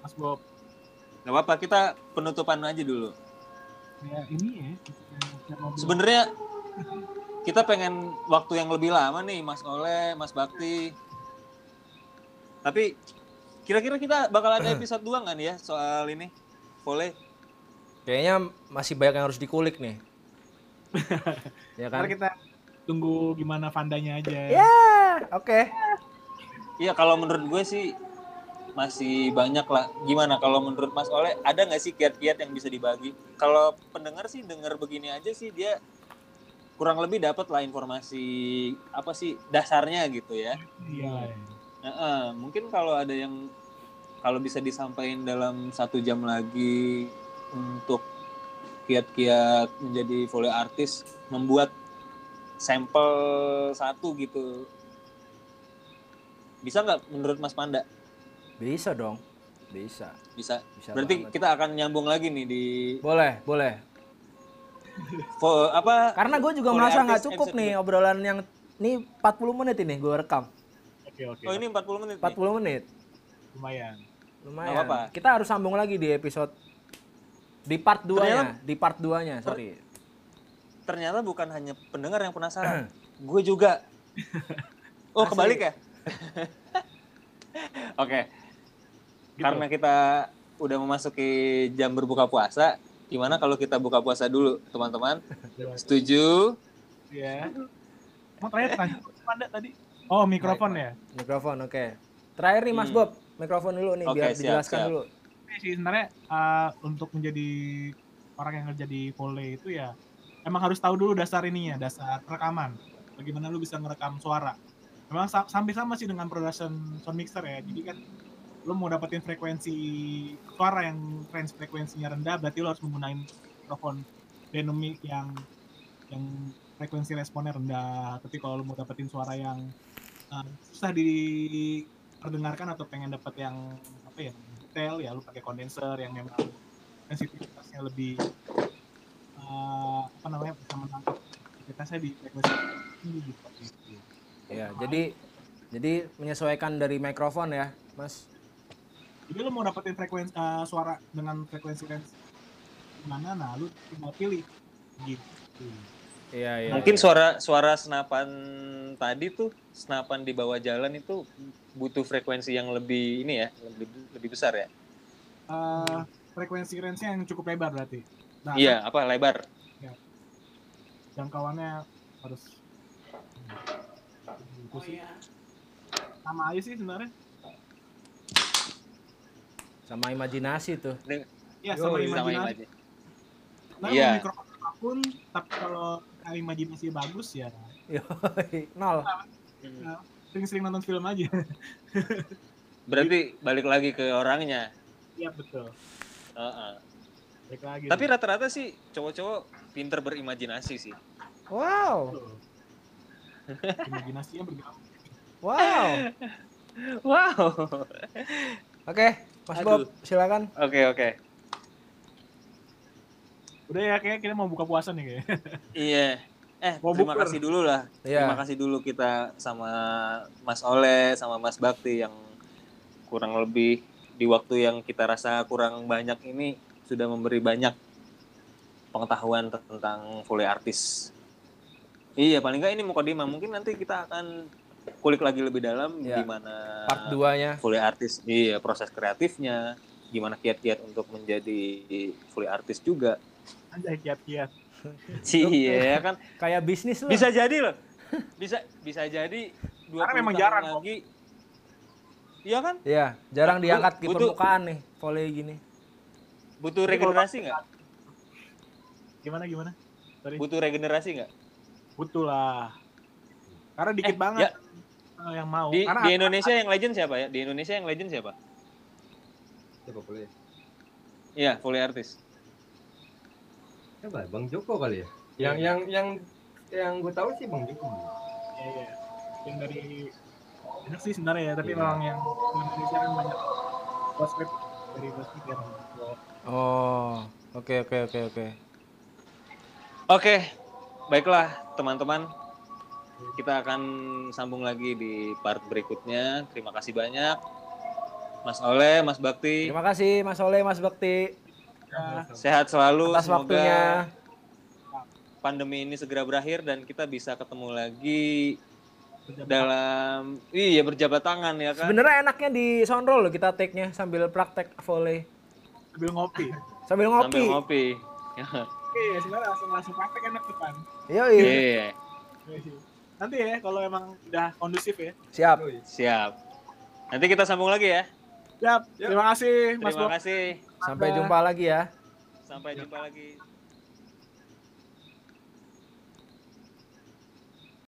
[SPEAKER 4] mas Bob.
[SPEAKER 3] Nggak apa-apa kita penutupan aja dulu.
[SPEAKER 4] Ya ini ya
[SPEAKER 3] sebenarnya kita pengen waktu yang lebih lama nih Mas Oleh, Mas Bakti. Tapi kira-kira kita bakal ada [CLEARS THROAT] episode 2 nggak nih ya soal ini? Boleh.
[SPEAKER 2] Kayaknya masih banyak yang harus dikulik nih. [LAUGHS] ya kan?
[SPEAKER 4] Ntar kita tunggu gimana Vandanya aja.
[SPEAKER 2] Ya, oke.
[SPEAKER 3] Iya kalau menurut gue sih masih banyak lah. Gimana kalau menurut Mas Oleh ada nggak sih kiat-kiat yang bisa dibagi? Kalau pendengar sih dengar begini aja sih dia kurang lebih dapat lah informasi apa sih dasarnya gitu ya.
[SPEAKER 4] Iya.
[SPEAKER 3] Nah, eh, mungkin kalau ada yang kalau bisa disampaikan dalam satu jam lagi untuk kiat-kiat menjadi volley artis, membuat sampel satu gitu, bisa nggak menurut Mas Panda?
[SPEAKER 2] Bisa dong. Bisa.
[SPEAKER 3] Bisa.
[SPEAKER 2] Bisa
[SPEAKER 3] Berarti
[SPEAKER 2] banget.
[SPEAKER 3] kita akan nyambung lagi nih di
[SPEAKER 2] Boleh, boleh.
[SPEAKER 3] vo- apa?
[SPEAKER 2] Karena gue juga merasa nggak cukup
[SPEAKER 3] episode
[SPEAKER 2] nih obrolan yang ini 40 menit ini gue rekam.
[SPEAKER 4] Oke oke.
[SPEAKER 3] Oh ini 40 menit. nih.
[SPEAKER 2] 40 menit.
[SPEAKER 4] Lumayan.
[SPEAKER 2] Lumayan.
[SPEAKER 3] Nggak apa-apa.
[SPEAKER 2] Kita harus sambung lagi di episode di part 2-nya,
[SPEAKER 3] Ternyata-
[SPEAKER 2] di part 2-nya, sorry.
[SPEAKER 3] Ternyata bukan hanya pendengar yang penasaran, [CLEARS THROAT] gue juga. [LAUGHS] Oh
[SPEAKER 2] Asli.
[SPEAKER 3] kebalik ya? [LAUGHS] Oke.
[SPEAKER 4] Gitu.
[SPEAKER 3] Karena kita udah memasuki jam berbuka puasa, gimana kalau kita buka puasa dulu, teman-teman? [LAUGHS] Setuju?
[SPEAKER 4] Ya. Mau tanya tadi. Oh mikrofon ya.
[SPEAKER 2] Mikrofon, oke. Terakhir nih Mas
[SPEAKER 3] Hmm.
[SPEAKER 2] Bob, mikrofon dulu nih
[SPEAKER 3] Oke,
[SPEAKER 2] biar
[SPEAKER 3] siap,
[SPEAKER 2] dijelaskan
[SPEAKER 3] siap.
[SPEAKER 2] dulu.
[SPEAKER 4] Ini sih sebenarnya uh, untuk menjadi orang yang kerja di volley itu ya emang harus tahu dulu dasar ininya, dasar rekaman. Bagaimana lu bisa ngerekam suara. Memang sa- sampai sama sih dengan production sound mixer ya. Jadi kan lo mau dapetin frekuensi suara yang range frekuensinya rendah berarti lo harus menggunakan mikrofon dynamic yang yang frekuensi responnya rendah tapi kalau lo mau dapetin suara yang uh, susah diperdengarkan atau pengen dapet yang apa ya detail ya lo pakai kondenser yang memang sensitivitasnya lebih uh, apa namanya bisa menangkap sensitivitasnya di frekuensi tinggi gitu.
[SPEAKER 2] Ya, jadi jadi menyesuaikan dari mikrofon ya, Mas.
[SPEAKER 4] Jadi lo mau dapetin frekuensi uh, suara dengan frekuensi range mana nah lu tinggal pilih gitu.
[SPEAKER 2] Iya, iya.
[SPEAKER 3] Mungkin
[SPEAKER 2] iya.
[SPEAKER 3] suara suara senapan tadi tuh senapan di bawah jalan itu butuh frekuensi yang lebih ini ya, lebih lebih besar ya.
[SPEAKER 4] Uh, frekuensi range-nya yang cukup lebar berarti. Nah,
[SPEAKER 3] Iya, apa lebar?
[SPEAKER 4] jangkauannya harus gitu sih. Sama aja sih sebenarnya.
[SPEAKER 2] sama imajinasi tuh.
[SPEAKER 4] Iya, sama imajinasi.
[SPEAKER 3] imajin.
[SPEAKER 4] Nah,
[SPEAKER 3] Iya.
[SPEAKER 4] mau mikrofon apa pun, tapi kalau imajinasi bagus ya
[SPEAKER 2] Yoi, nol.
[SPEAKER 3] Hmm.
[SPEAKER 4] sering-sering nonton film aja.
[SPEAKER 3] Berarti balik lagi ke orangnya.
[SPEAKER 4] Iya betul.
[SPEAKER 3] Heeh.
[SPEAKER 4] Balik lagi.
[SPEAKER 3] Tapi rata-rata sih cowok-cowok pinter berimajinasi sih.
[SPEAKER 2] Wow.
[SPEAKER 4] Imajinasinya bergabung.
[SPEAKER 2] Wow.
[SPEAKER 3] Wow.
[SPEAKER 2] Oke, Mas
[SPEAKER 3] Aduh.
[SPEAKER 2] Bob, silakan.
[SPEAKER 3] Oke oke.
[SPEAKER 4] Udah ya kayak kita mau buka puasa nih kayaknya.
[SPEAKER 3] Iya. Eh
[SPEAKER 4] Mau
[SPEAKER 3] terima
[SPEAKER 4] bukur.
[SPEAKER 3] kasih dulu lah. Terima
[SPEAKER 2] Iya.
[SPEAKER 3] kasih dulu kita sama Mas Oleh sama Mas Bakti yang kurang lebih di waktu yang kita rasa kurang banyak ini sudah memberi banyak pengetahuan tentang foley artis. Iya, paling nggak ini Mukodima. Mungkin nanti kita akan kulik lagi lebih dalam
[SPEAKER 2] Iya.
[SPEAKER 3] gimana
[SPEAKER 2] Part 2-nya.
[SPEAKER 3] foley artis, iya proses kreatifnya, gimana kiat-kiat untuk menjadi foley artis juga.
[SPEAKER 4] Anjay kiat-kiat.
[SPEAKER 3] Iya kan
[SPEAKER 2] Kayak bisnis loh.
[SPEAKER 3] bisa jadi loh bisa bisa jadi dua
[SPEAKER 4] Karena memang jarang, kok.
[SPEAKER 3] lagi iya kan
[SPEAKER 2] Iya, jarang
[SPEAKER 3] Bu-
[SPEAKER 2] diangkat di
[SPEAKER 3] butuh-
[SPEAKER 2] permukaan nih, volley gini.
[SPEAKER 3] butuh regenerasi nggak
[SPEAKER 4] Gimana gimana? Sorry.
[SPEAKER 3] butuh regenerasi nggak
[SPEAKER 4] Butuh lah. Karena dikit
[SPEAKER 3] Eh,
[SPEAKER 4] banget
[SPEAKER 3] ya.
[SPEAKER 4] eh, yang mau.
[SPEAKER 3] di,
[SPEAKER 4] Karena
[SPEAKER 3] di Indonesia yang legend siapa ya di Indonesia yang legend siapa
[SPEAKER 5] Coba boleh.
[SPEAKER 3] iya foley artis
[SPEAKER 5] Coba Bang Joko kali ya. Yang yang yang yang gue tahu sih Bang Joko.
[SPEAKER 4] Iya, iya. Yang dari banyak sih sebenarnya ya, tapi
[SPEAKER 5] Iya.
[SPEAKER 4] memang yang di Indonesia kan banyak prospek dari basket yang
[SPEAKER 2] Oh, oke oke oke oke.
[SPEAKER 3] oke baiklah teman-teman kita akan sambung lagi di part berikutnya terima kasih banyak Mas Oleh Mas Bakti
[SPEAKER 2] Terima kasih Mas Oleh, Mas Bakti
[SPEAKER 3] sehat selalu
[SPEAKER 2] atas
[SPEAKER 3] semoga
[SPEAKER 2] waktunya.
[SPEAKER 3] pandemi ini segera berakhir dan kita bisa ketemu lagi dalam iya berjabat tangan ya kan
[SPEAKER 2] Sebenarnya enaknya di Sonrol loh kita take-nya sambil praktek volley,
[SPEAKER 4] sambil ngopi.
[SPEAKER 2] sambil
[SPEAKER 3] sambil
[SPEAKER 2] ngopi.
[SPEAKER 3] ngopi
[SPEAKER 4] Oke, sebenarnya langsung langsung praktek enak depan.
[SPEAKER 2] Yoi.
[SPEAKER 3] iya
[SPEAKER 4] Nanti ya kalau emang udah kondusif ya.
[SPEAKER 2] Siap.
[SPEAKER 3] siap nanti kita sambung lagi ya
[SPEAKER 4] Siap. Terima kasih Mas
[SPEAKER 3] terima
[SPEAKER 4] Bob.
[SPEAKER 3] kasih
[SPEAKER 2] Sampai jumpa lagi ya.
[SPEAKER 3] sampai jumpa lagi